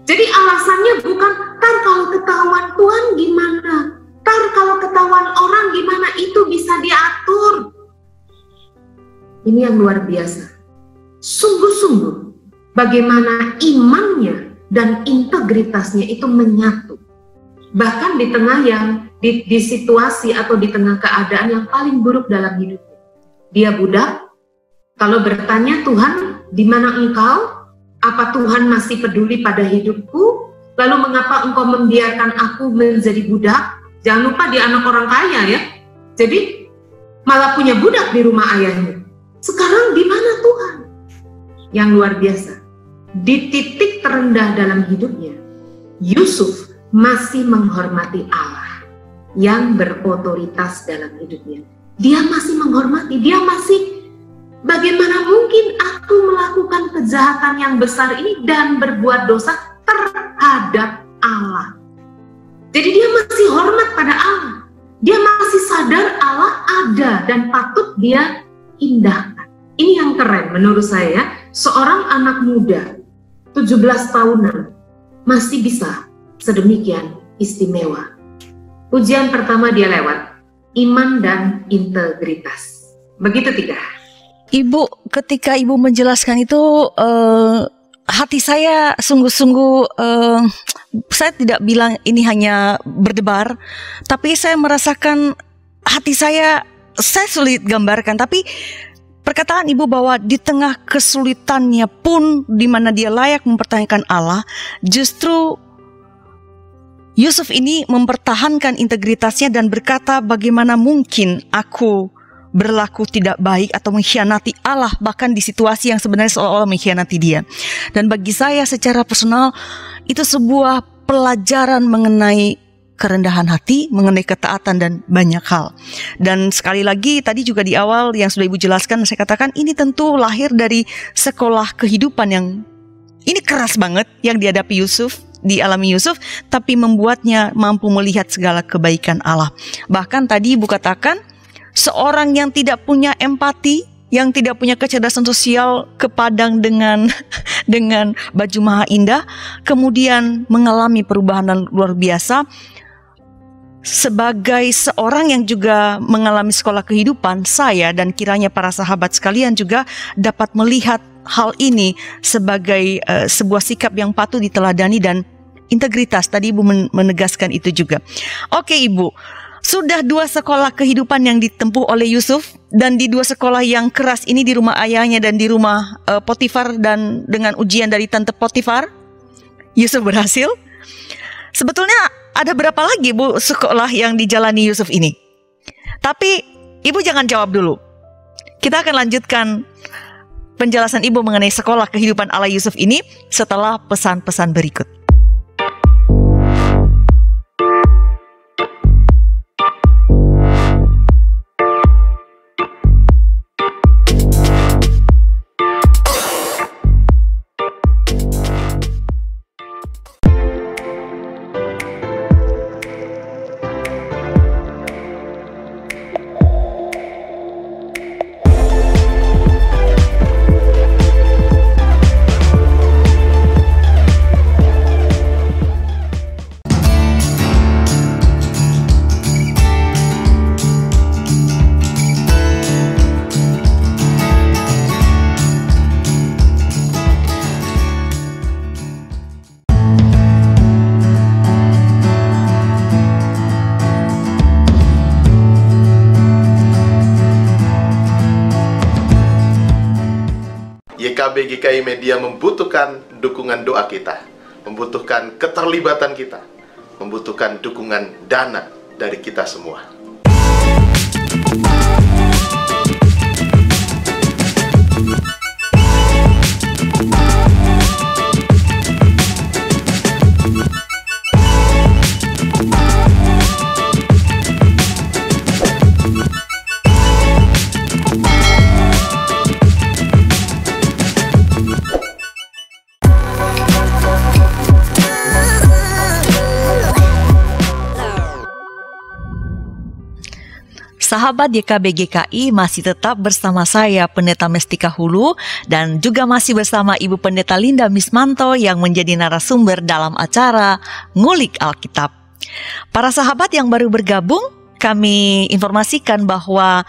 Jadi alasannya bukan, tar kalau ketahuan Tuhan gimana? Tar kalau ketahuan orang gimana itu bisa diatur? Ini yang luar biasa. Sungguh-sungguh bagaimana imannya dan integritasnya itu menyatu bahkan di tengah yang di, di situasi atau di tengah keadaan yang paling buruk dalam hidupnya. Dia budak. Kalau bertanya Tuhan, di mana engkau? Apa Tuhan masih peduli pada hidupku? Lalu mengapa engkau membiarkan aku menjadi budak? Jangan lupa dia anak orang kaya ya. Jadi malah punya budak di rumah ayahnya. Sekarang di mana Tuhan? Yang luar biasa. Di titik terendah dalam hidupnya, Yusuf masih menghormati Allah yang berotoritas dalam hidupnya. Dia masih menghormati, dia masih bagaimana mungkin aku melakukan kejahatan yang besar ini dan berbuat dosa terhadap Allah. Jadi dia masih hormat pada Allah. Dia masih sadar Allah ada dan patut dia indahkan. Ini yang keren menurut saya, seorang anak muda 17 tahunan masih bisa sedemikian istimewa. Ujian pertama dia lewat, iman dan integritas. Begitu tiga. Ibu, ketika ibu menjelaskan itu, uh, hati saya sungguh-sungguh, uh, saya tidak bilang ini hanya berdebar, tapi saya merasakan hati saya, saya sulit gambarkan, tapi Perkataan ibu bahwa di tengah kesulitannya pun di mana dia layak mempertanyakan Allah, justru Yusuf ini mempertahankan integritasnya dan berkata bagaimana mungkin aku berlaku tidak baik atau mengkhianati Allah bahkan di situasi yang sebenarnya seolah-olah mengkhianati dia. Dan bagi saya secara personal itu sebuah pelajaran mengenai kerendahan hati, mengenai ketaatan dan banyak hal. Dan sekali lagi tadi juga di awal yang sudah Ibu jelaskan saya katakan ini tentu lahir dari sekolah kehidupan yang ini keras banget yang dihadapi Yusuf dialami Yusuf tapi membuatnya mampu melihat segala kebaikan Allah. Bahkan tadi Ibu katakan seorang yang tidak punya empati yang tidak punya kecerdasan sosial ke Padang dengan dengan baju maha indah, kemudian mengalami perubahan luar biasa, sebagai seorang yang juga mengalami sekolah kehidupan, saya dan kiranya para sahabat sekalian juga dapat melihat hal ini sebagai uh, sebuah sikap yang patut diteladani dan integritas. Tadi Ibu menegaskan itu juga. Oke Ibu, sudah dua sekolah kehidupan yang ditempuh oleh Yusuf dan di dua sekolah yang keras ini di rumah ayahnya dan di rumah uh, Potifar dan dengan ujian dari tante Potifar, Yusuf berhasil. Sebetulnya ada berapa lagi Bu sekolah yang dijalani Yusuf ini? Tapi Ibu jangan jawab dulu. Kita akan lanjutkan penjelasan Ibu mengenai sekolah kehidupan Allah Yusuf ini setelah pesan-pesan berikut. Media membutuhkan dukungan doa kita, membutuhkan keterlibatan kita, membutuhkan dukungan dana dari kita semua. Sahabat YKB GKI masih tetap bersama saya Pendeta Mestika Hulu dan juga masih bersama Ibu Pendeta Linda Mismanto yang menjadi narasumber dalam acara Ngulik Alkitab. Para sahabat yang baru bergabung, kami informasikan bahwa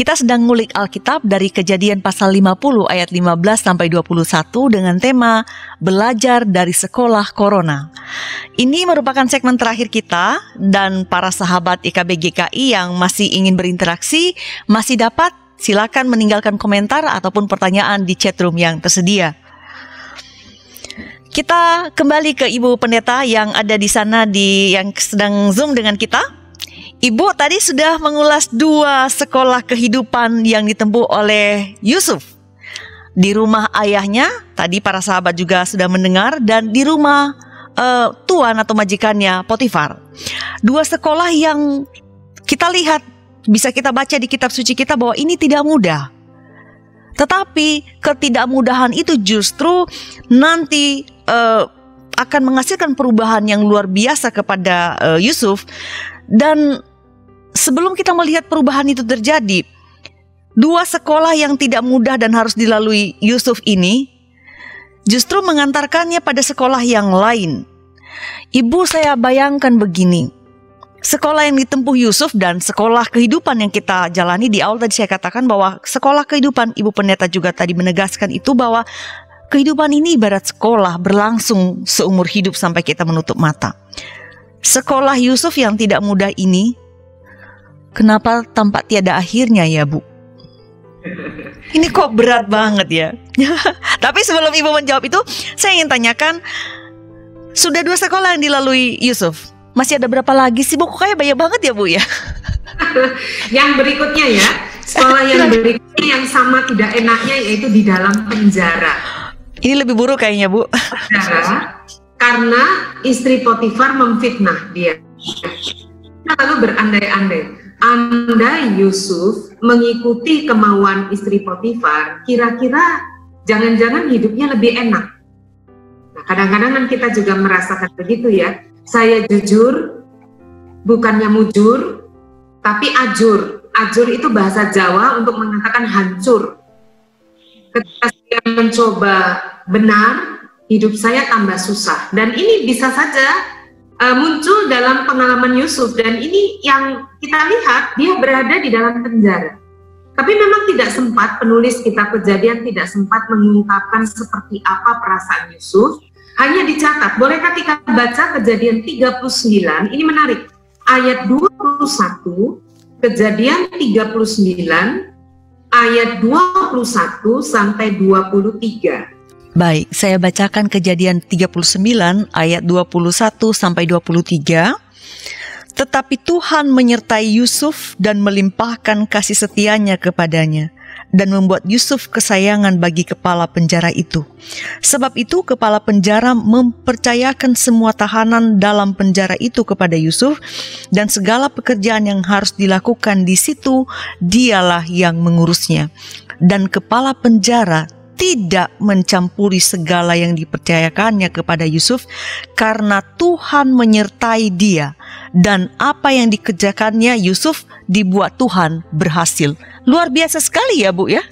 kita sedang ngulik Alkitab dari kejadian pasal 50 ayat 15 sampai 21 dengan tema Belajar dari Sekolah Corona. Ini merupakan segmen terakhir kita dan para sahabat IKB GKI yang masih ingin berinteraksi masih dapat silakan meninggalkan komentar ataupun pertanyaan di chatroom yang tersedia. Kita kembali ke Ibu Pendeta yang ada di sana di yang sedang Zoom dengan kita. Ibu tadi sudah mengulas dua sekolah kehidupan yang ditempuh oleh Yusuf. Di rumah ayahnya, tadi para sahabat juga sudah mendengar, dan di rumah uh, tuan atau majikannya Potifar. Dua sekolah yang kita lihat, bisa kita baca di kitab suci kita bahwa ini tidak mudah. Tetapi ketidakmudahan itu justru nanti uh, akan menghasilkan perubahan yang luar biasa kepada uh, Yusuf dan sebelum kita melihat perubahan itu terjadi, dua sekolah yang tidak mudah dan harus dilalui Yusuf ini justru mengantarkannya pada sekolah yang lain. Ibu saya bayangkan begini, sekolah yang ditempuh Yusuf dan sekolah kehidupan yang kita jalani di awal tadi saya katakan bahwa sekolah kehidupan Ibu Pendeta juga tadi menegaskan itu bahwa kehidupan ini ibarat sekolah berlangsung seumur hidup sampai kita menutup mata. Sekolah Yusuf yang tidak mudah ini Kenapa tampak tiada akhirnya ya Bu? Ini kok berat banget ya. Tapi sebelum Ibu menjawab itu, saya ingin tanyakan, sudah dua sekolah yang dilalui Yusuf. Masih ada berapa lagi sih Bu? Kok kayak banyak banget ya Bu ya? yang berikutnya ya, sekolah yang berikutnya yang sama tidak enaknya yaitu di dalam penjara. Ini lebih buruk kayaknya Bu. Penjara karena istri Potifar memfitnah dia. Lalu berandai-andai andai Yusuf mengikuti kemauan istri Potifar, kira-kira jangan-jangan hidupnya lebih enak. Nah, kadang-kadang kan kita juga merasakan begitu ya. Saya jujur, bukannya mujur, tapi ajur. Ajur itu bahasa Jawa untuk mengatakan hancur. Ketika saya mencoba benar, hidup saya tambah susah. Dan ini bisa saja uh, muncul dalam pengalaman Yusuf dan ini yang kita lihat dia berada di dalam penjara. Tapi memang tidak sempat penulis kitab kejadian tidak sempat mengungkapkan seperti apa perasaan Yusuf. Hanya dicatat, bolehkah kita baca kejadian 39, ini menarik. Ayat 21, kejadian 39, ayat 21 sampai 23. Baik, saya bacakan kejadian 39 ayat 21 sampai 23. Tetapi Tuhan menyertai Yusuf dan melimpahkan kasih setianya kepadanya dan membuat Yusuf kesayangan bagi kepala penjara itu. Sebab itu kepala penjara mempercayakan semua tahanan dalam penjara itu kepada Yusuf dan segala pekerjaan yang harus dilakukan di situ dialah yang mengurusnya. Dan kepala penjara tidak mencampuri segala yang dipercayakannya kepada Yusuf karena Tuhan menyertai dia dan apa yang dikerjakannya Yusuf dibuat Tuhan berhasil. Luar biasa sekali ya Bu ya.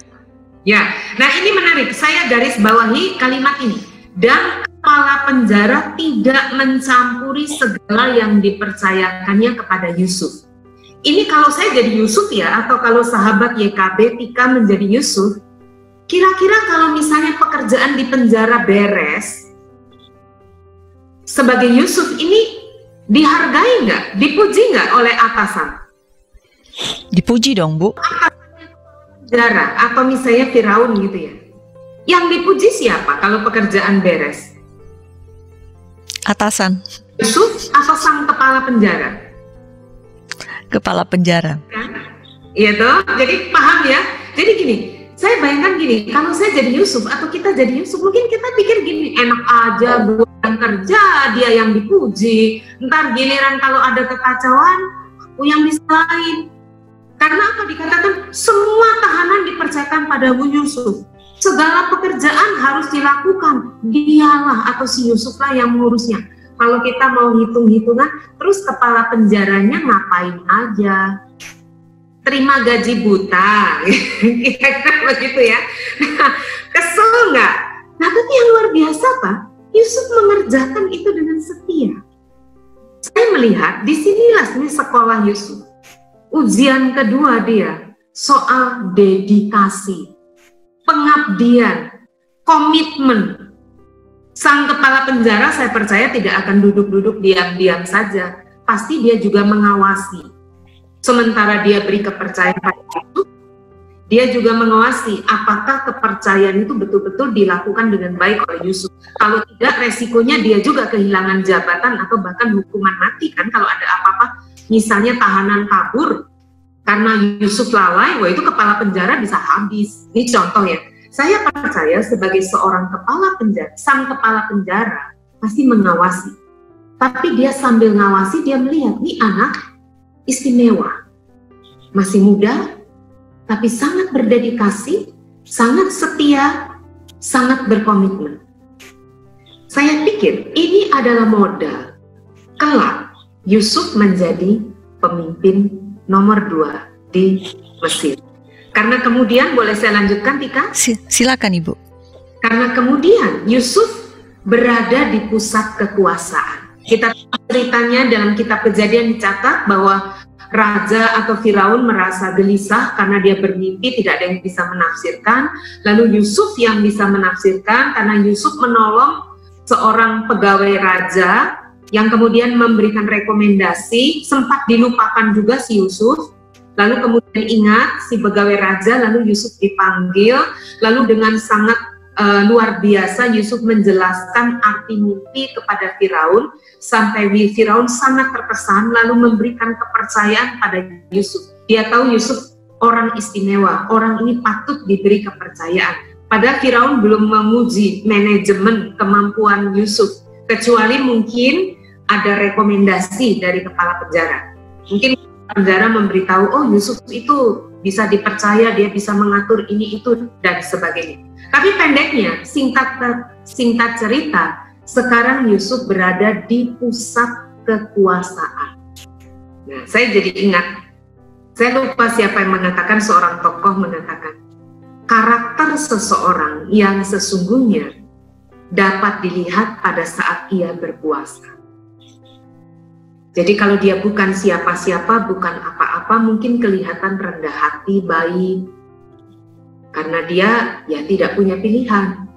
Ya, nah ini menarik. Saya garis bawahi kalimat ini. Dan kepala penjara tidak mencampuri segala yang dipercayakannya kepada Yusuf. Ini kalau saya jadi Yusuf ya, atau kalau sahabat YKB Tika menjadi Yusuf, Kira-kira kalau misalnya pekerjaan di penjara beres, sebagai Yusuf ini dihargai nggak, dipuji nggak oleh atasan? Dipuji dong, Bu. Penjara atau misalnya Firaun gitu ya. Yang dipuji siapa kalau pekerjaan beres? Atasan. Yusuf atau sang kepala penjara? Kepala penjara. Iya toh, jadi paham ya. Jadi gini, saya bayangkan gini, kalau saya jadi Yusuf atau kita jadi Yusuf, mungkin kita pikir gini, enak aja gue yang kerja, dia yang dipuji. Ntar giliran kalau ada kekacauan, aku yang disalahin. Karena apa dikatakan semua tahanan dipercayakan pada Bu Yusuf. Segala pekerjaan harus dilakukan. Dialah atau si Yusuflah yang mengurusnya. Kalau kita mau hitung-hitungan, terus kepala penjaranya ngapain aja? Terima gaji buta, kira-kira begitu ya. Nah, kesel nggak? Nah, tapi yang luar biasa Pak, Yusuf mengerjakan itu dengan setia. Saya melihat di sinilah ini sekolah Yusuf. Ujian kedua dia soal dedikasi, pengabdian, komitmen. Sang kepala penjara saya percaya tidak akan duduk-duduk diam-diam saja. Pasti dia juga mengawasi Sementara dia beri kepercayaan pada itu, dia juga mengawasi apakah kepercayaan itu betul-betul dilakukan dengan baik oleh Yusuf. Kalau tidak, resikonya dia juga kehilangan jabatan atau bahkan hukuman mati kan kalau ada apa-apa. Misalnya tahanan kabur karena Yusuf lalai, wah itu kepala penjara bisa habis. Ini contoh ya. Saya percaya sebagai seorang kepala penjara, sang kepala penjara pasti mengawasi. Tapi dia sambil ngawasi, dia melihat, nih anak istimewa. Masih muda, tapi sangat berdedikasi, sangat setia, sangat berkomitmen. Saya pikir ini adalah modal kelak Yusuf menjadi pemimpin nomor dua di Mesir. Karena kemudian boleh saya lanjutkan Tika? Silakan Ibu. Karena kemudian Yusuf berada di pusat kekuasaan. Kita ceritanya dalam kitab kejadian dicatat bahwa raja atau Firaun merasa gelisah karena dia bermimpi tidak ada yang bisa menafsirkan. Lalu Yusuf yang bisa menafsirkan karena Yusuf menolong seorang pegawai raja yang kemudian memberikan rekomendasi sempat dilupakan juga si Yusuf lalu kemudian ingat si pegawai raja lalu Yusuf dipanggil lalu dengan sangat uh, luar biasa Yusuf menjelaskan arti mimpi kepada Firaun sampai Firaun sangat terkesan lalu memberikan kepercayaan pada Yusuf. Dia tahu Yusuf orang istimewa, orang ini patut diberi kepercayaan. Padahal Firaun belum memuji manajemen kemampuan Yusuf, kecuali mungkin ada rekomendasi dari kepala penjara. Mungkin penjara memberitahu, oh Yusuf itu bisa dipercaya, dia bisa mengatur ini itu dan sebagainya. Tapi pendeknya, singkat singkat cerita, sekarang Yusuf berada di pusat kekuasaan. Nah, saya jadi ingat, saya lupa siapa yang mengatakan seorang tokoh mengatakan, karakter seseorang yang sesungguhnya dapat dilihat pada saat ia berpuasa. Jadi kalau dia bukan siapa-siapa, bukan apa-apa, mungkin kelihatan rendah hati, baik, karena dia ya tidak punya pilihan.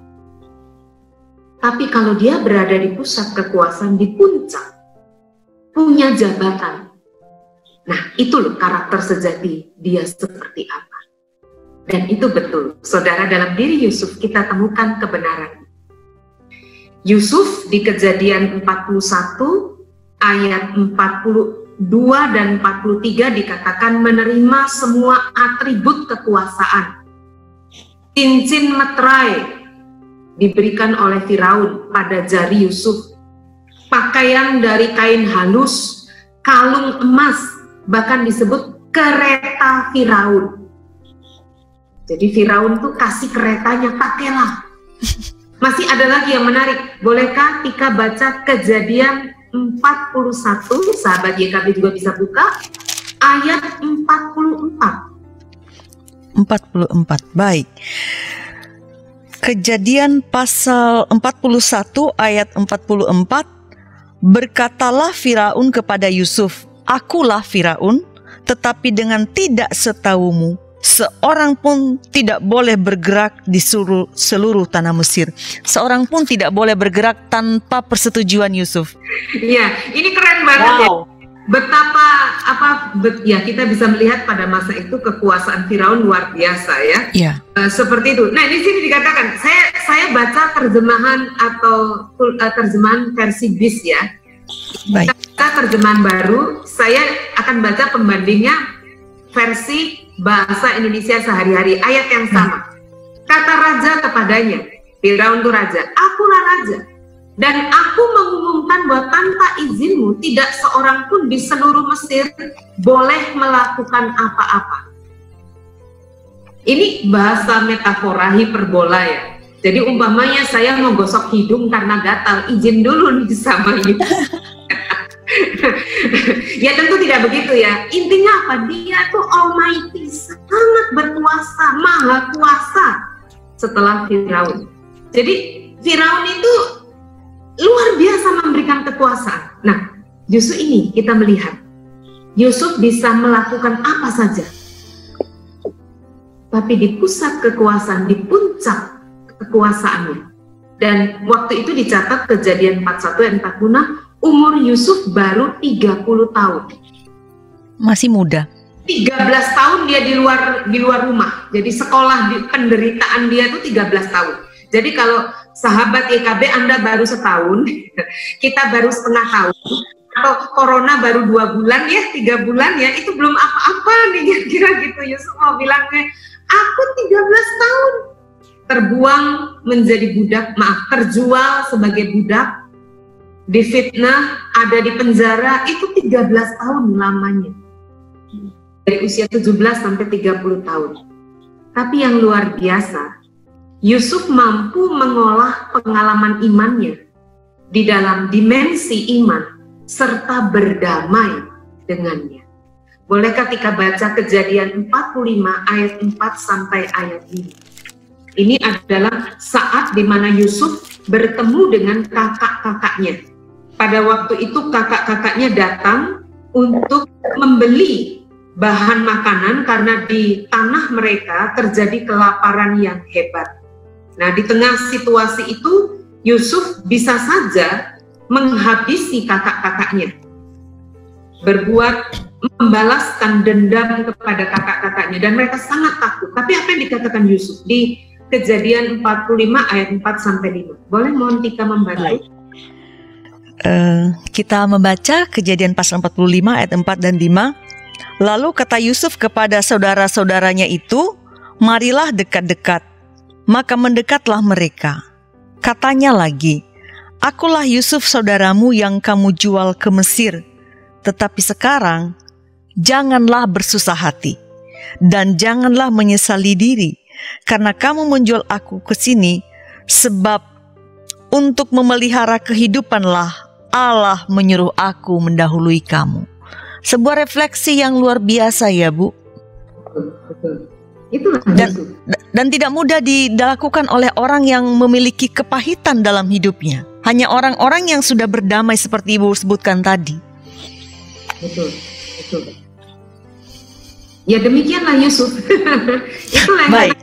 Tapi kalau dia berada di pusat kekuasaan di puncak, punya jabatan. Nah, itu loh karakter sejati dia seperti apa. Dan itu betul. Saudara, dalam diri Yusuf kita temukan kebenaran. Yusuf di kejadian 41 ayat 42 dan 43 dikatakan menerima semua atribut kekuasaan cincin meterai diberikan oleh Firaun pada jari Yusuf. Pakaian dari kain halus, kalung emas, bahkan disebut kereta Firaun. Jadi Firaun tuh kasih keretanya, pakailah. Masih ada lagi yang menarik. Bolehkah Tika baca kejadian 41, sahabat YKB juga bisa buka, ayat 44. 44. Baik. Kejadian pasal 41 ayat 44 Berkatalah Firaun kepada Yusuf, Akulah Firaun, tetapi dengan tidak setahumu, seorang pun tidak boleh bergerak di seluruh, seluruh tanah Mesir. Seorang pun tidak boleh bergerak tanpa persetujuan Yusuf. Iya, ini keren banget ya. wow. ya betapa apa bet, ya kita bisa melihat pada masa itu kekuasaan Firaun luar biasa ya. Yeah. Uh, seperti itu. Nah, di sini dikatakan saya saya baca terjemahan atau uh, terjemahan versi bis ya. Baik. Kita terjemahan baru, saya akan baca pembandingnya versi bahasa Indonesia sehari-hari ayat yang sama. Hmm. Kata raja kepadanya, Firaun itu raja, akulah raja dan aku mengumumkan bahwa tanpa izinmu tidak seorang pun di seluruh Mesir boleh melakukan apa-apa. Ini bahasa metafora hiperbola ya. Jadi umpamanya saya mau gosok hidung karena gatal, izin dulu nih sama ibu. ya tentu tidak begitu ya. Intinya apa? Dia tuh almighty, sangat berkuasa, maha kuasa setelah Firaun. Jadi Firaun itu luar biasa memberikan kekuasaan. Nah, justru ini kita melihat Yusuf bisa melakukan apa saja. Tapi di pusat kekuasaan, di puncak kekuasaannya. Dan waktu itu dicatat kejadian 41 dan 46, umur Yusuf baru 30 tahun. Masih muda. 13 tahun dia di luar di luar rumah. Jadi sekolah di penderitaan dia itu 13 tahun. Jadi kalau sahabat YKB Anda baru setahun, kita baru setengah tahun, atau corona baru dua bulan ya, tiga bulan ya, itu belum apa-apa nih kira-kira gitu. Yusuf mau bilangnya, aku 13 tahun terbuang menjadi budak, maaf, terjual sebagai budak, difitnah, ada di penjara, itu 13 tahun lamanya. Dari usia 17 sampai 30 tahun. Tapi yang luar biasa, Yusuf mampu mengolah pengalaman imannya di dalam dimensi iman serta berdamai dengannya. Bolehkah kita baca kejadian 45 ayat 4 sampai ayat 5. Ini adalah saat di mana Yusuf bertemu dengan kakak-kakaknya. Pada waktu itu kakak-kakaknya datang untuk membeli bahan makanan karena di tanah mereka terjadi kelaparan yang hebat. Nah, di tengah situasi itu Yusuf bisa saja menghabisi kakak-kakaknya. Berbuat membalaskan dendam kepada kakak-kakaknya dan mereka sangat takut. Tapi apa yang dikatakan Yusuf di Kejadian 45 ayat 4 sampai 5. Boleh mohon Tika membantu? Uh, kita membaca Kejadian pasal 45 ayat 4 dan 5. Lalu kata Yusuf kepada saudara-saudaranya itu, "Marilah dekat-dekat." Maka mendekatlah mereka. Katanya lagi, "Akulah Yusuf saudaramu yang kamu jual ke Mesir." Tetapi sekarang janganlah bersusah hati dan janganlah menyesali diri karena kamu menjual aku ke sini sebab untuk memelihara kehidupanlah Allah menyuruh aku mendahului kamu. Sebuah refleksi yang luar biasa ya, Bu. Dan, dan tidak mudah dilakukan oleh orang yang memiliki kepahitan dalam hidupnya. Hanya orang-orang yang sudah berdamai seperti Ibu sebutkan tadi. Betul, betul. Ya demikianlah Yusuf. Itulah Baik.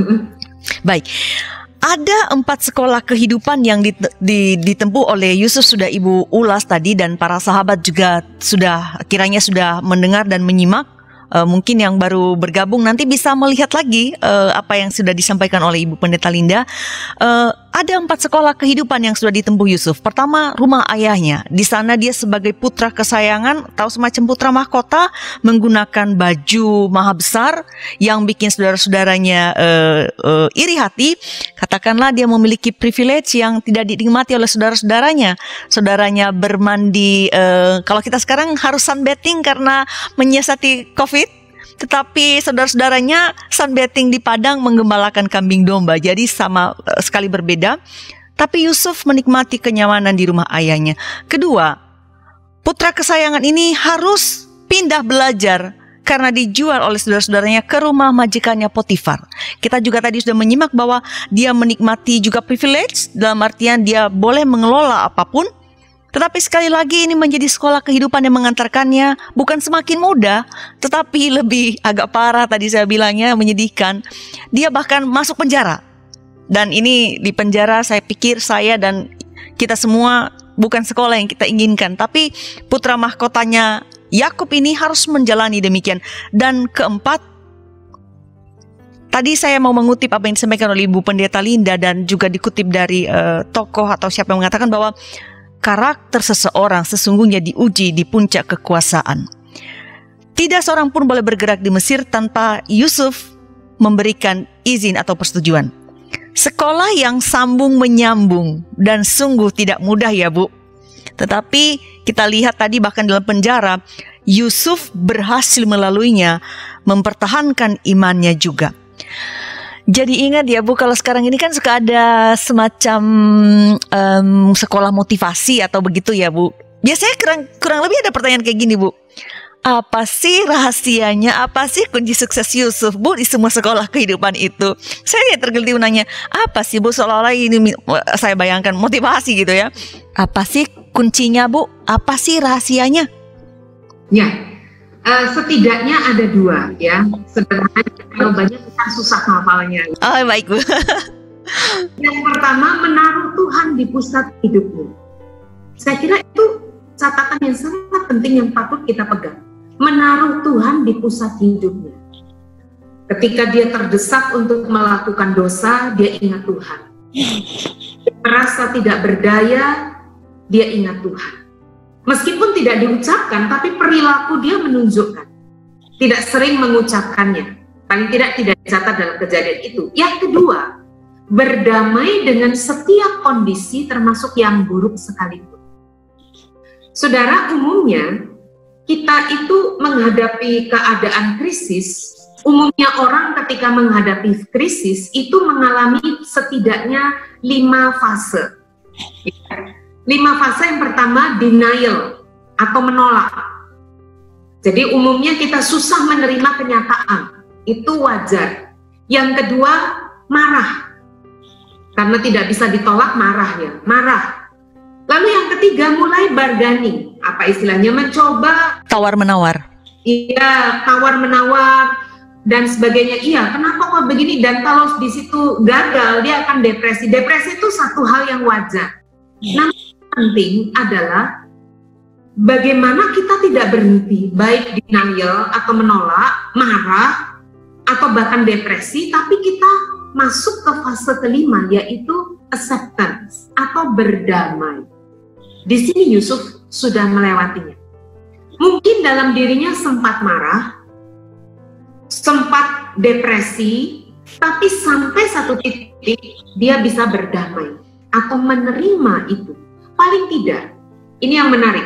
Baik. Ada empat sekolah kehidupan yang ditempuh oleh Yusuf sudah Ibu ulas tadi dan para sahabat juga sudah kiranya sudah mendengar dan menyimak uh, mungkin yang baru bergabung nanti bisa melihat lagi uh, apa yang sudah disampaikan oleh Ibu Pendeta Linda. Uh, ada empat sekolah kehidupan yang sudah ditempuh Yusuf. Pertama, rumah ayahnya. Di sana dia sebagai putra kesayangan, tahu semacam putra mahkota, menggunakan baju maha besar yang bikin saudara-saudaranya uh, uh, iri hati. Katakanlah dia memiliki privilege yang tidak dinikmati oleh saudara-saudaranya. Saudaranya bermandi, uh, kalau kita sekarang harus sunbathing karena menyiasati COVID tetapi saudara-saudaranya sunbathing di padang menggembalakan kambing domba. Jadi sama uh, sekali berbeda. Tapi Yusuf menikmati kenyamanan di rumah ayahnya. Kedua, putra kesayangan ini harus pindah belajar karena dijual oleh saudara-saudaranya ke rumah majikannya Potifar. Kita juga tadi sudah menyimak bahwa dia menikmati juga privilege dalam artian dia boleh mengelola apa pun tetapi sekali lagi ini menjadi sekolah kehidupan yang mengantarkannya bukan semakin mudah, tetapi lebih agak parah tadi saya bilangnya menyedihkan. Dia bahkan masuk penjara. Dan ini di penjara saya pikir saya dan kita semua bukan sekolah yang kita inginkan, tapi putra mahkotanya Yakub ini harus menjalani demikian. Dan keempat, Tadi saya mau mengutip apa yang disampaikan oleh Ibu Pendeta Linda dan juga dikutip dari uh, tokoh atau siapa yang mengatakan bahwa karakter seseorang sesungguhnya diuji di puncak kekuasaan. Tidak seorang pun boleh bergerak di Mesir tanpa Yusuf memberikan izin atau persetujuan. Sekolah yang sambung menyambung dan sungguh tidak mudah ya Bu. Tetapi kita lihat tadi bahkan dalam penjara Yusuf berhasil melaluinya mempertahankan imannya juga. Jadi ingat ya Bu, kalau sekarang ini kan suka ada semacam um, sekolah motivasi atau begitu ya Bu. Biasanya kurang kurang lebih ada pertanyaan kayak gini Bu. Apa sih rahasianya? Apa sih kunci sukses Yusuf Bu di semua sekolah kehidupan itu? Saya ya tergelitik nanya, apa sih Bu seolah-olah ini saya bayangkan motivasi gitu ya. Apa sih kuncinya Bu? Apa sih rahasianya? Ya, Uh, setidaknya ada dua ya. Sebenarnya kalau banyak kita susah ngafalnya. Oh baik bu. Yang pertama menaruh Tuhan di pusat hidupmu. Saya kira itu catatan yang sangat penting yang patut kita pegang. Menaruh Tuhan di pusat hidupnya. Ketika dia terdesak untuk melakukan dosa, dia ingat Tuhan. Merasa tidak berdaya, dia ingat Tuhan Meskipun tidak diucapkan, tapi perilaku dia menunjukkan. Tidak sering mengucapkannya. Paling tidak tidak dicatat dalam kejadian itu. Yang kedua, berdamai dengan setiap kondisi termasuk yang buruk sekalipun. Saudara, umumnya kita itu menghadapi keadaan krisis, umumnya orang ketika menghadapi krisis itu mengalami setidaknya lima fase. Lima fase yang pertama denial atau menolak. Jadi umumnya kita susah menerima kenyataan, itu wajar. Yang kedua marah, karena tidak bisa ditolak marah ya, marah. Lalu yang ketiga mulai bargaining, apa istilahnya mencoba tawar menawar. Iya, tawar menawar dan sebagainya. Iya, kenapa kok begini? Dan kalau di situ gagal, dia akan depresi. Depresi itu satu hal yang wajar. Nah, penting adalah bagaimana kita tidak berhenti, baik denial atau menolak, marah, atau bahkan depresi, tapi kita masuk ke fase kelima, yaitu acceptance atau berdamai. Di sini Yusuf sudah melewatinya. Mungkin dalam dirinya sempat marah, sempat depresi, tapi sampai satu titik dia bisa berdamai atau menerima itu Paling tidak, ini yang menarik.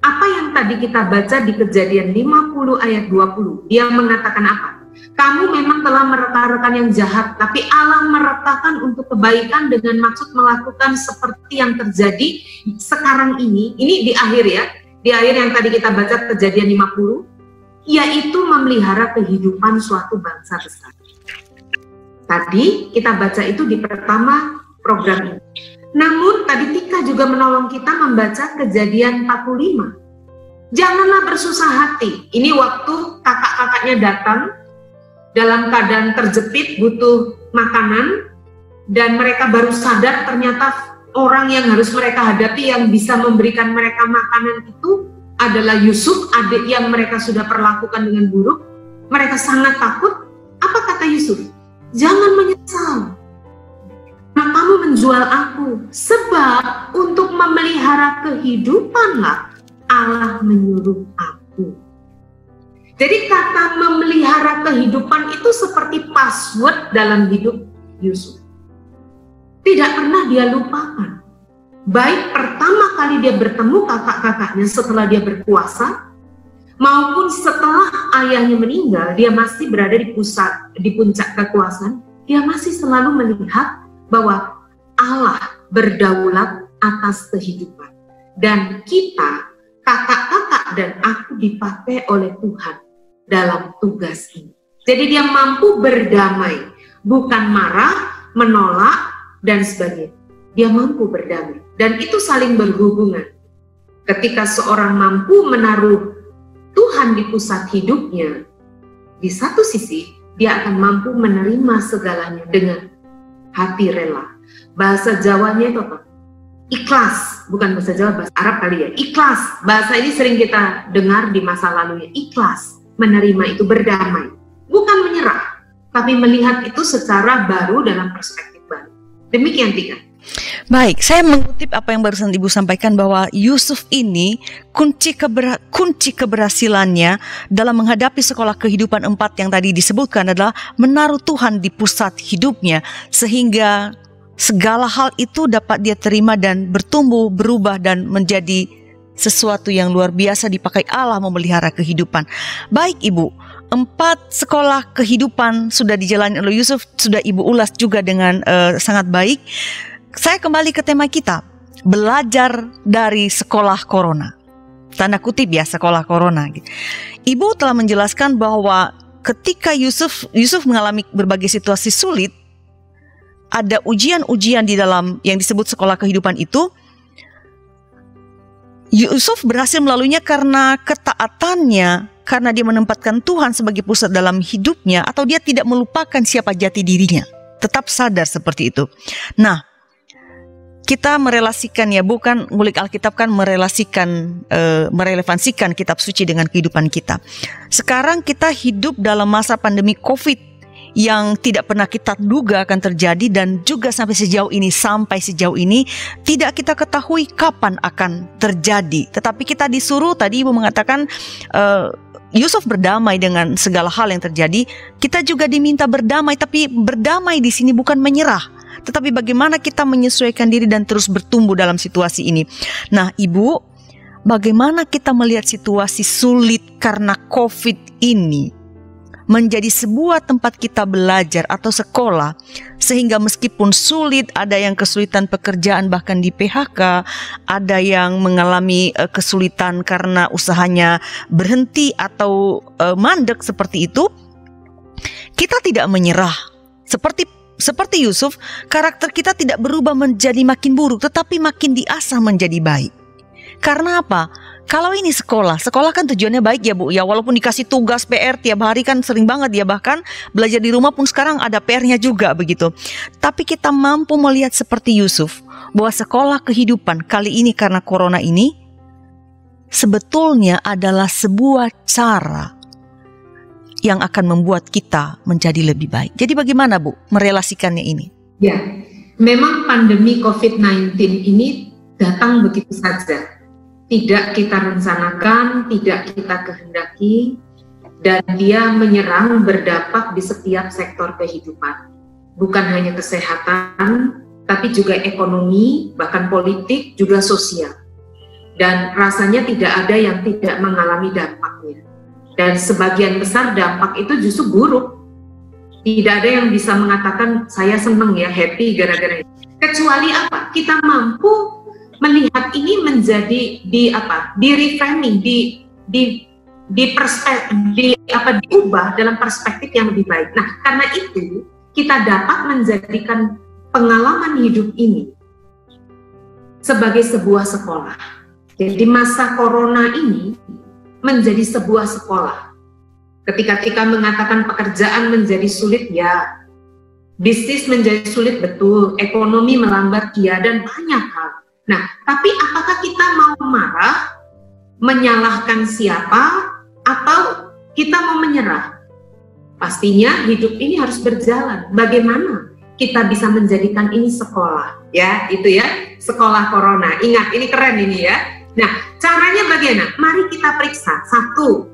Apa yang tadi kita baca di kejadian 50 ayat 20, dia mengatakan apa? Kamu memang telah mereka-rekan yang jahat, tapi Allah meretakan untuk kebaikan dengan maksud melakukan seperti yang terjadi sekarang ini. Ini di akhir ya, di akhir yang tadi kita baca kejadian 50, yaitu memelihara kehidupan suatu bangsa besar. Tadi kita baca itu di pertama program ini. Namun tadi Tika juga menolong kita membaca kejadian 45. Janganlah bersusah hati. Ini waktu kakak-kakaknya datang dalam keadaan terjepit butuh makanan dan mereka baru sadar ternyata orang yang harus mereka hadapi yang bisa memberikan mereka makanan itu adalah Yusuf, adik yang mereka sudah perlakukan dengan buruk. Mereka sangat takut. Apa kata Yusuf? Jangan menyesal Nah, kamu menjual aku sebab untuk memelihara kehidupanlah Allah menyuruh aku. Jadi kata memelihara kehidupan itu seperti password dalam hidup Yusuf. Tidak pernah dia lupakan. Baik pertama kali dia bertemu kakak-kakaknya setelah dia berkuasa, maupun setelah ayahnya meninggal, dia masih berada di pusat di puncak kekuasaan, dia masih selalu melihat bahwa Allah berdaulat atas kehidupan. Dan kita, kakak-kakak dan aku dipakai oleh Tuhan dalam tugas ini. Jadi dia mampu berdamai, bukan marah, menolak, dan sebagainya. Dia mampu berdamai. Dan itu saling berhubungan. Ketika seorang mampu menaruh Tuhan di pusat hidupnya, di satu sisi dia akan mampu menerima segalanya dengan hati rela. Bahasa Jawanya itu apa? Ikhlas, bukan bahasa Jawa, bahasa Arab kali ya. Ikhlas, bahasa ini sering kita dengar di masa lalunya. Ikhlas, menerima itu berdamai. Bukan menyerah, tapi melihat itu secara baru dalam perspektif baru. Demikian tiga. Baik, saya mengutip apa yang barusan Ibu sampaikan bahwa Yusuf ini kunci keber kunci keberhasilannya dalam menghadapi sekolah kehidupan empat yang tadi disebutkan adalah menaruh Tuhan di pusat hidupnya sehingga segala hal itu dapat dia terima dan bertumbuh, berubah dan menjadi sesuatu yang luar biasa dipakai Allah memelihara kehidupan. Baik Ibu, empat sekolah kehidupan sudah dijalani oleh Yusuf, sudah Ibu ulas juga dengan uh, sangat baik saya kembali ke tema kita, belajar dari sekolah corona. Tanda kutip ya sekolah corona. Ibu telah menjelaskan bahwa ketika Yusuf Yusuf mengalami berbagai situasi sulit, ada ujian-ujian di dalam yang disebut sekolah kehidupan itu. Yusuf berhasil melaluinya karena ketaatannya, karena dia menempatkan Tuhan sebagai pusat dalam hidupnya, atau dia tidak melupakan siapa jati dirinya. Tetap sadar seperti itu. Nah, kita merelasikan ya bukan ngulik Alkitab kan merelasikan e, merelevansikan kitab suci dengan kehidupan kita. Sekarang kita hidup dalam masa pandemi Covid yang tidak pernah kita duga akan terjadi dan juga sampai sejauh ini sampai sejauh ini tidak kita ketahui kapan akan terjadi. Tetapi kita disuruh tadi Ibu mengatakan uh, Yusuf berdamai dengan segala hal yang terjadi. Kita juga diminta berdamai tapi berdamai di sini bukan menyerah tetapi bagaimana kita menyesuaikan diri dan terus bertumbuh dalam situasi ini. Nah, Ibu, bagaimana kita melihat situasi sulit karena COVID ini menjadi sebuah tempat kita belajar atau sekolah Sehingga meskipun sulit, ada yang kesulitan pekerjaan bahkan di PHK, ada yang mengalami uh, kesulitan karena usahanya berhenti atau uh, mandek seperti itu, kita tidak menyerah. Seperti seperti Yusuf, karakter kita tidak berubah menjadi makin buruk, tetapi makin diasah menjadi baik. Karena apa? Kalau ini sekolah, sekolah kan tujuannya baik ya Bu ya walaupun dikasih tugas PR tiap hari kan sering banget ya bahkan belajar di rumah pun sekarang ada PR-nya juga begitu. Tapi kita mampu melihat seperti Yusuf bahwa sekolah kehidupan kali ini karena corona ini sebetulnya adalah sebuah cara yang akan membuat kita menjadi lebih baik. Jadi bagaimana Bu merelasikannya ini? Ya, memang pandemi COVID-19 ini datang begitu saja tidak kita rencanakan, tidak kita kehendaki, dan dia menyerang berdampak di setiap sektor kehidupan. Bukan hanya kesehatan, tapi juga ekonomi, bahkan politik, juga sosial. Dan rasanya tidak ada yang tidak mengalami dampaknya. Dan sebagian besar dampak itu justru buruk. Tidak ada yang bisa mengatakan saya senang ya, happy gara-gara ini. Kecuali apa? Kita mampu melihat ini menjadi di apa di reframing di di di perspektif di apa diubah dalam perspektif yang lebih baik. Nah, karena itu kita dapat menjadikan pengalaman hidup ini sebagai sebuah sekolah. Jadi masa corona ini menjadi sebuah sekolah. Ketika kita mengatakan pekerjaan menjadi sulit, ya bisnis menjadi sulit betul, ekonomi melambat ya dan banyak hal. Nah, tapi apakah kita mau marah, menyalahkan siapa, atau kita mau menyerah? Pastinya hidup ini harus berjalan. Bagaimana kita bisa menjadikan ini sekolah? Ya, itu ya, sekolah corona. Ingat, ini keren ini ya. Nah, caranya bagaimana? Mari kita periksa. Satu,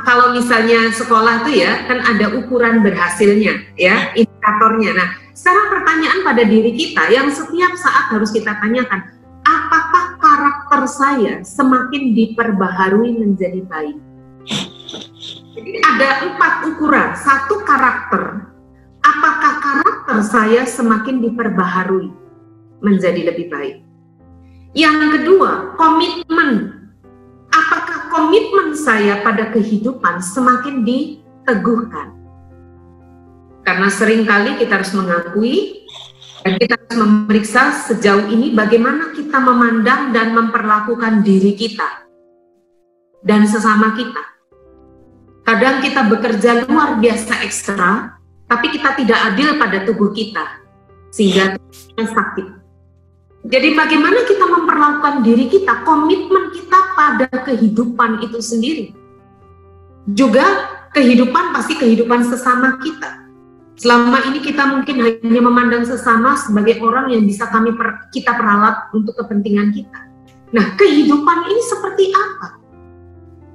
kalau misalnya sekolah itu ya, kan ada ukuran berhasilnya, ya, indikatornya. Nah, sekarang pertanyaan pada diri kita yang setiap saat harus kita tanyakan, apakah karakter saya semakin diperbaharui menjadi baik? Jadi ada empat ukuran. Satu karakter, apakah karakter saya semakin diperbaharui menjadi lebih baik? Yang kedua, komitmen. Apakah komitmen saya pada kehidupan semakin diteguhkan? Karena sering kali kita harus mengakui dan kita harus memeriksa sejauh ini bagaimana kita memandang dan memperlakukan diri kita dan sesama kita. Kadang kita bekerja luar biasa ekstra, tapi kita tidak adil pada tubuh kita, sehingga sakit. Jadi bagaimana kita memperlakukan diri kita, komitmen kita pada kehidupan itu sendiri. Juga kehidupan pasti kehidupan sesama kita. Selama ini kita mungkin hanya memandang sesama sebagai orang yang bisa kami per, kita peralat untuk kepentingan kita. Nah, kehidupan ini seperti apa?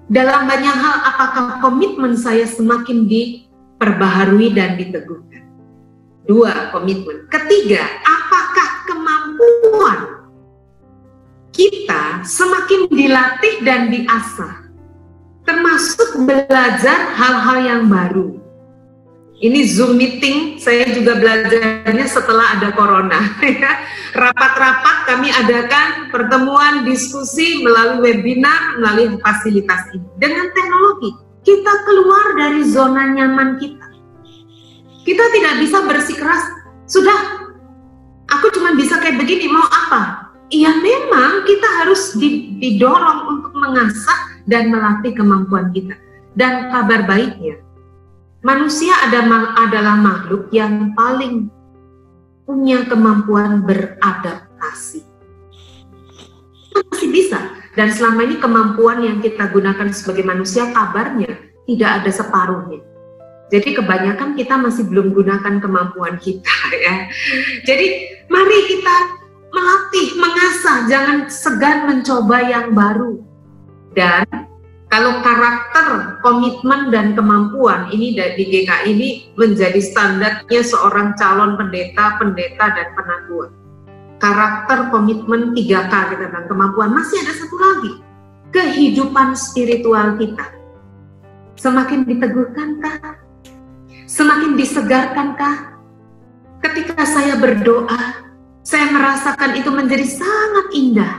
Dalam banyak hal, apakah komitmen saya semakin diperbaharui dan diteguhkan? Dua, komitmen. Ketiga, apakah kemampuan kita semakin dilatih dan diasah? Termasuk belajar hal-hal yang baru ini Zoom meeting saya juga belajarnya setelah ada corona. Ya. Rapat-rapat kami adakan pertemuan diskusi melalui webinar, melalui fasilitas ini. Dengan teknologi, kita keluar dari zona nyaman kita. Kita tidak bisa bersikeras, sudah, aku cuma bisa kayak begini, mau apa? Iya memang kita harus didorong untuk mengasah dan melatih kemampuan kita. Dan kabar baiknya, Manusia adalah makhluk yang paling punya kemampuan beradaptasi. Masih bisa. Dan selama ini kemampuan yang kita gunakan sebagai manusia kabarnya tidak ada separuhnya. Jadi kebanyakan kita masih belum gunakan kemampuan kita ya. Jadi mari kita melatih, mengasah, jangan segan mencoba yang baru. Dan kalau karakter, komitmen dan kemampuan ini di GKI ini menjadi standarnya seorang calon pendeta, pendeta dan penatua. Karakter, komitmen 3K kita bilang kemampuan. Masih ada satu lagi, kehidupan spiritual kita. Semakin diteguhkankah? Semakin disegarkankah? ketika saya berdoa, saya merasakan itu menjadi sangat indah,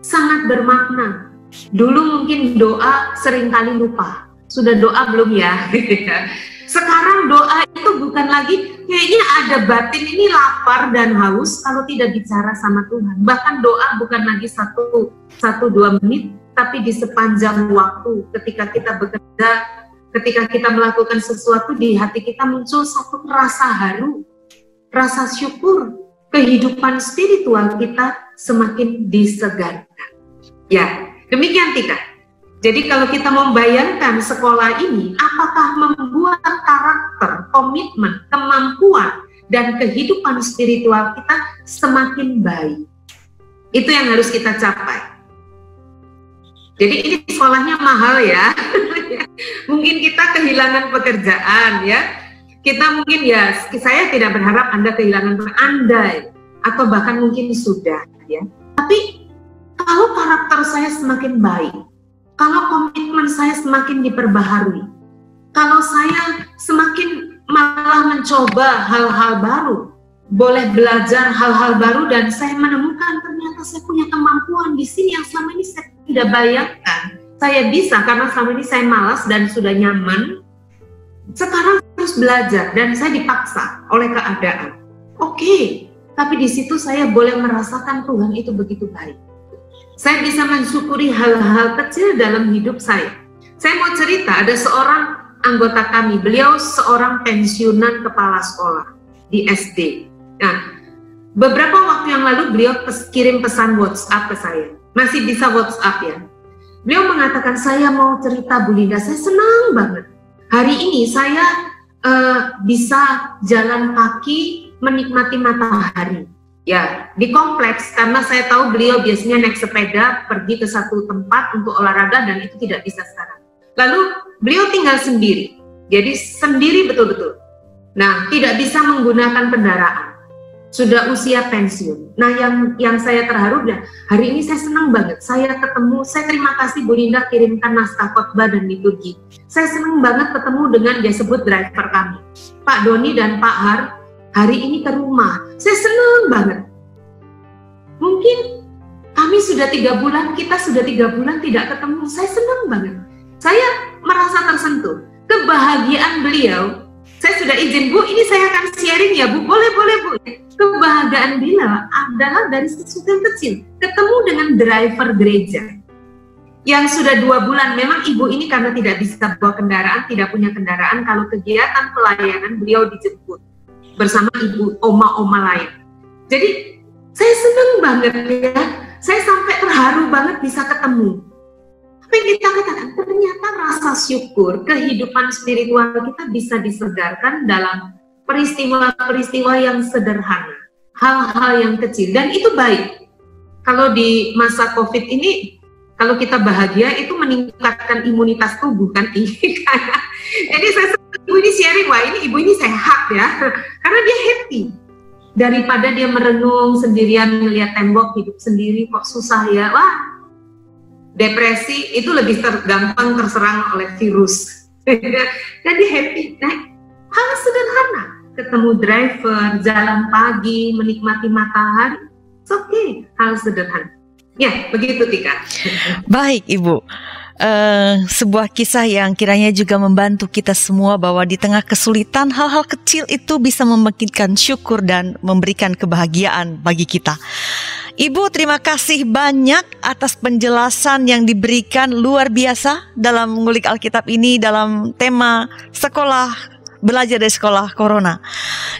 sangat bermakna. Dulu mungkin doa sering kali lupa. Sudah doa belum ya? Sekarang doa itu bukan lagi kayaknya ada batin ini lapar dan haus kalau tidak bicara sama Tuhan. Bahkan doa bukan lagi satu satu dua menit, tapi di sepanjang waktu ketika kita bekerja, ketika kita melakukan sesuatu di hati kita muncul satu rasa haru, rasa syukur, kehidupan spiritual kita semakin disegarkan. Ya, demikian Tika. Jadi kalau kita membayangkan sekolah ini, apakah membuat karakter, komitmen, kemampuan, dan kehidupan spiritual kita semakin baik. Itu yang harus kita capai. Jadi ini sekolahnya mahal ya. mungkin kita kehilangan pekerjaan ya. Kita mungkin ya, saya tidak berharap Anda kehilangan Anda atau bahkan mungkin sudah ya. Tapi kalau karakter saya semakin baik, kalau komitmen saya semakin diperbaharui, kalau saya semakin malah mencoba hal-hal baru, boleh belajar hal-hal baru dan saya menemukan ternyata saya punya kemampuan di sini yang selama ini saya tidak bayangkan. Saya bisa karena selama ini saya malas dan sudah nyaman. Sekarang harus belajar dan saya dipaksa oleh keadaan. Oke, tapi di situ saya boleh merasakan Tuhan itu begitu baik saya bisa mensyukuri hal-hal kecil dalam hidup saya. Saya mau cerita, ada seorang anggota kami, beliau seorang pensiunan kepala sekolah di SD. Nah, beberapa waktu yang lalu beliau kirim pesan WhatsApp ke saya. Masih bisa WhatsApp ya. Beliau mengatakan, saya mau cerita Bu Linda, saya senang banget. Hari ini saya uh, bisa jalan kaki menikmati matahari Ya, di kompleks karena saya tahu beliau biasanya naik sepeda pergi ke satu tempat untuk olahraga dan itu tidak bisa sekarang. Lalu beliau tinggal sendiri, jadi sendiri betul-betul. Nah, tidak bisa menggunakan kendaraan. Sudah usia pensiun. Nah, yang yang saya terharu dan hari ini saya senang banget. Saya ketemu, saya terima kasih Bu Linda kirimkan naskah khotbah dan liturgi. Saya senang banget ketemu dengan dia sebut driver kami, Pak Doni dan Pak Har hari ini ke rumah. Saya senang banget. Mungkin kami sudah tiga bulan, kita sudah tiga bulan tidak ketemu. Saya senang banget. Saya merasa tersentuh. Kebahagiaan beliau, saya sudah izin Bu, ini saya akan sharing ya Bu, boleh boleh Bu. Kebahagiaan beliau adalah dari sesuatu yang kecil, ketemu dengan driver gereja yang sudah dua bulan memang ibu ini karena tidak bisa bawa kendaraan tidak punya kendaraan kalau kegiatan pelayanan beliau dijemput bersama ibu oma-oma lain. Jadi saya senang banget ya, saya sampai terharu banget bisa ketemu. Yang kita katakan, ternyata rasa syukur, kehidupan spiritual kita bisa disegarkan dalam peristiwa-peristiwa yang sederhana, hal-hal yang kecil, dan itu baik. Kalau di masa COVID ini, kalau kita bahagia itu meningkatkan imunitas tubuh kan Jadi saya ibu ini sharing, wah ini ibu ini sehat ya, karena dia happy. Daripada dia merenung sendirian melihat tembok hidup sendiri kok susah ya, wah depresi itu lebih tergampang terserang oleh virus. Jadi happy, nah, hal sederhana, ketemu driver, jalan pagi, menikmati matahari, oke, okay, hal sederhana. Ya, begitu Tika. Baik, Ibu uh, sebuah kisah yang kiranya juga membantu kita semua bahwa di tengah kesulitan hal-hal kecil itu bisa membangkitkan syukur dan memberikan kebahagiaan bagi kita. Ibu terima kasih banyak atas penjelasan yang diberikan luar biasa dalam mengulik Alkitab ini dalam tema sekolah belajar dari sekolah corona.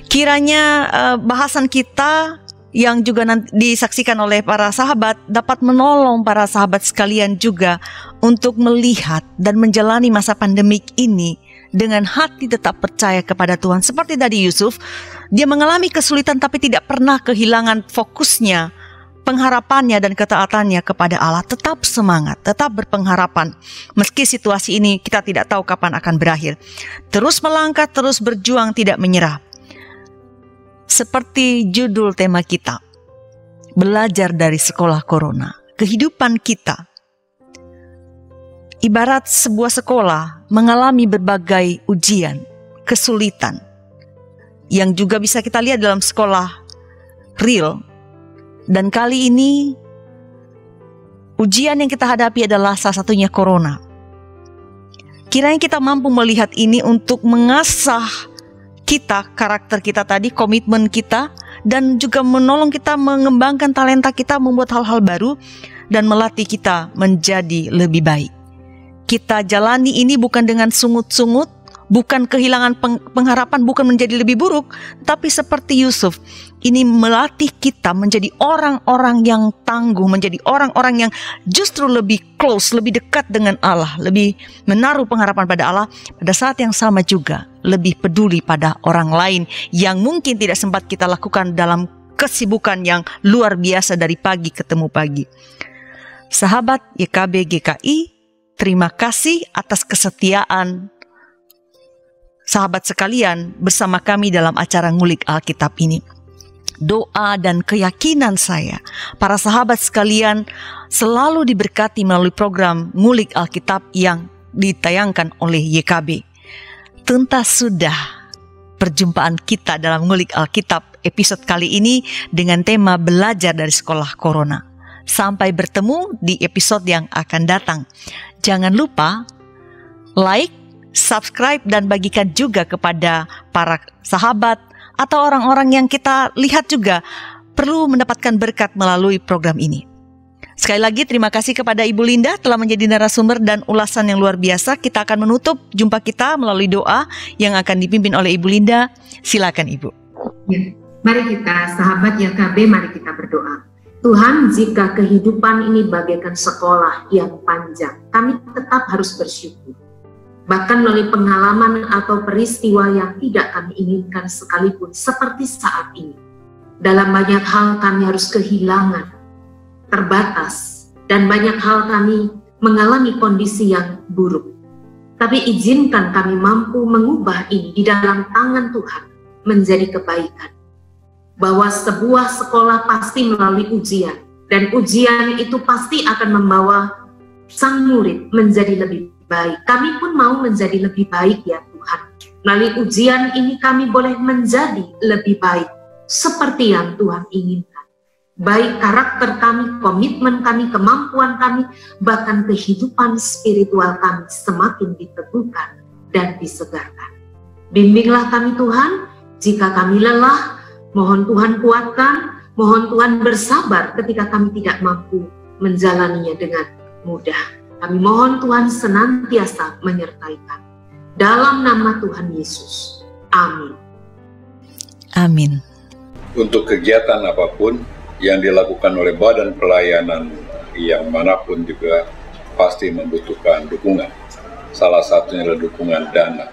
Kiranya uh, bahasan kita yang juga nanti disaksikan oleh para sahabat dapat menolong para sahabat sekalian juga untuk melihat dan menjalani masa pandemik ini dengan hati tetap percaya kepada Tuhan. Seperti tadi Yusuf, dia mengalami kesulitan tapi tidak pernah kehilangan fokusnya, pengharapannya dan ketaatannya kepada Allah. Tetap semangat, tetap berpengharapan. Meski situasi ini kita tidak tahu kapan akan berakhir. Terus melangkah, terus berjuang, tidak menyerah seperti judul tema kita, belajar dari sekolah corona, kehidupan kita. Ibarat sebuah sekolah mengalami berbagai ujian, kesulitan. yang juga bisa kita lihat dalam sekolah real. Dan kali ini ujian yang kita hadapi adalah salah satunya corona. Kiranya kita mampu melihat ini untuk mengasah kita, karakter kita tadi, komitmen kita, dan juga menolong kita mengembangkan talenta kita, membuat hal-hal baru, dan melatih kita menjadi lebih baik. Kita jalani ini bukan dengan sungut-sungut, bukan kehilangan pengharapan, bukan menjadi lebih buruk, tapi seperti Yusuf, ini melatih kita menjadi orang-orang yang tangguh, menjadi orang-orang yang justru lebih close, lebih dekat dengan Allah, lebih menaruh pengharapan pada Allah, pada saat yang sama juga lebih peduli pada orang lain yang mungkin tidak sempat kita lakukan dalam kesibukan yang luar biasa dari pagi ketemu pagi. Sahabat YKB GKI, terima kasih atas kesetiaan sahabat sekalian bersama kami dalam acara ngulik Alkitab ini. Doa dan keyakinan saya, para sahabat sekalian selalu diberkati melalui program ngulik Alkitab yang ditayangkan oleh YKB. Tuntas sudah perjumpaan kita dalam ngulik Alkitab episode kali ini dengan tema belajar dari sekolah corona. Sampai bertemu di episode yang akan datang. Jangan lupa like, subscribe dan bagikan juga kepada para sahabat atau orang-orang yang kita lihat juga perlu mendapatkan berkat melalui program ini. Sekali lagi terima kasih kepada Ibu Linda telah menjadi narasumber dan ulasan yang luar biasa. Kita akan menutup jumpa kita melalui doa yang akan dipimpin oleh Ibu Linda. Silakan Ibu. Ya, mari kita sahabat YKB mari kita berdoa. Tuhan, jika kehidupan ini bagaikan sekolah yang panjang, kami tetap harus bersyukur bahkan melalui pengalaman atau peristiwa yang tidak kami inginkan sekalipun, seperti saat ini. Dalam banyak hal kami harus kehilangan, terbatas, dan banyak hal kami mengalami kondisi yang buruk. Tapi izinkan kami mampu mengubah ini di dalam tangan Tuhan menjadi kebaikan. Bahwa sebuah sekolah pasti melalui ujian, dan ujian itu pasti akan membawa sang murid menjadi lebih baik. Kami pun mau menjadi lebih baik ya Tuhan. Melalui ujian ini kami boleh menjadi lebih baik seperti yang Tuhan inginkan. Baik karakter kami, komitmen kami, kemampuan kami, bahkan kehidupan spiritual kami semakin diteguhkan dan disegarkan. Bimbinglah kami Tuhan, jika kami lelah, mohon Tuhan kuatkan, mohon Tuhan bersabar ketika kami tidak mampu menjalaninya dengan mudah. Kami mohon Tuhan senantiasa menyertai kami. Dalam nama Tuhan Yesus. Amin. Amin. Untuk kegiatan apa pun yang dilakukan oleh badan pelayanan yang mana pun juga pasti membutuhkan dukungan. Salah satunya adalah dukungan dana.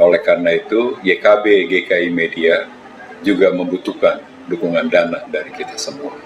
Oleh karena itu, YKB GKI Media juga membutuhkan dukungan dana dari kita semua.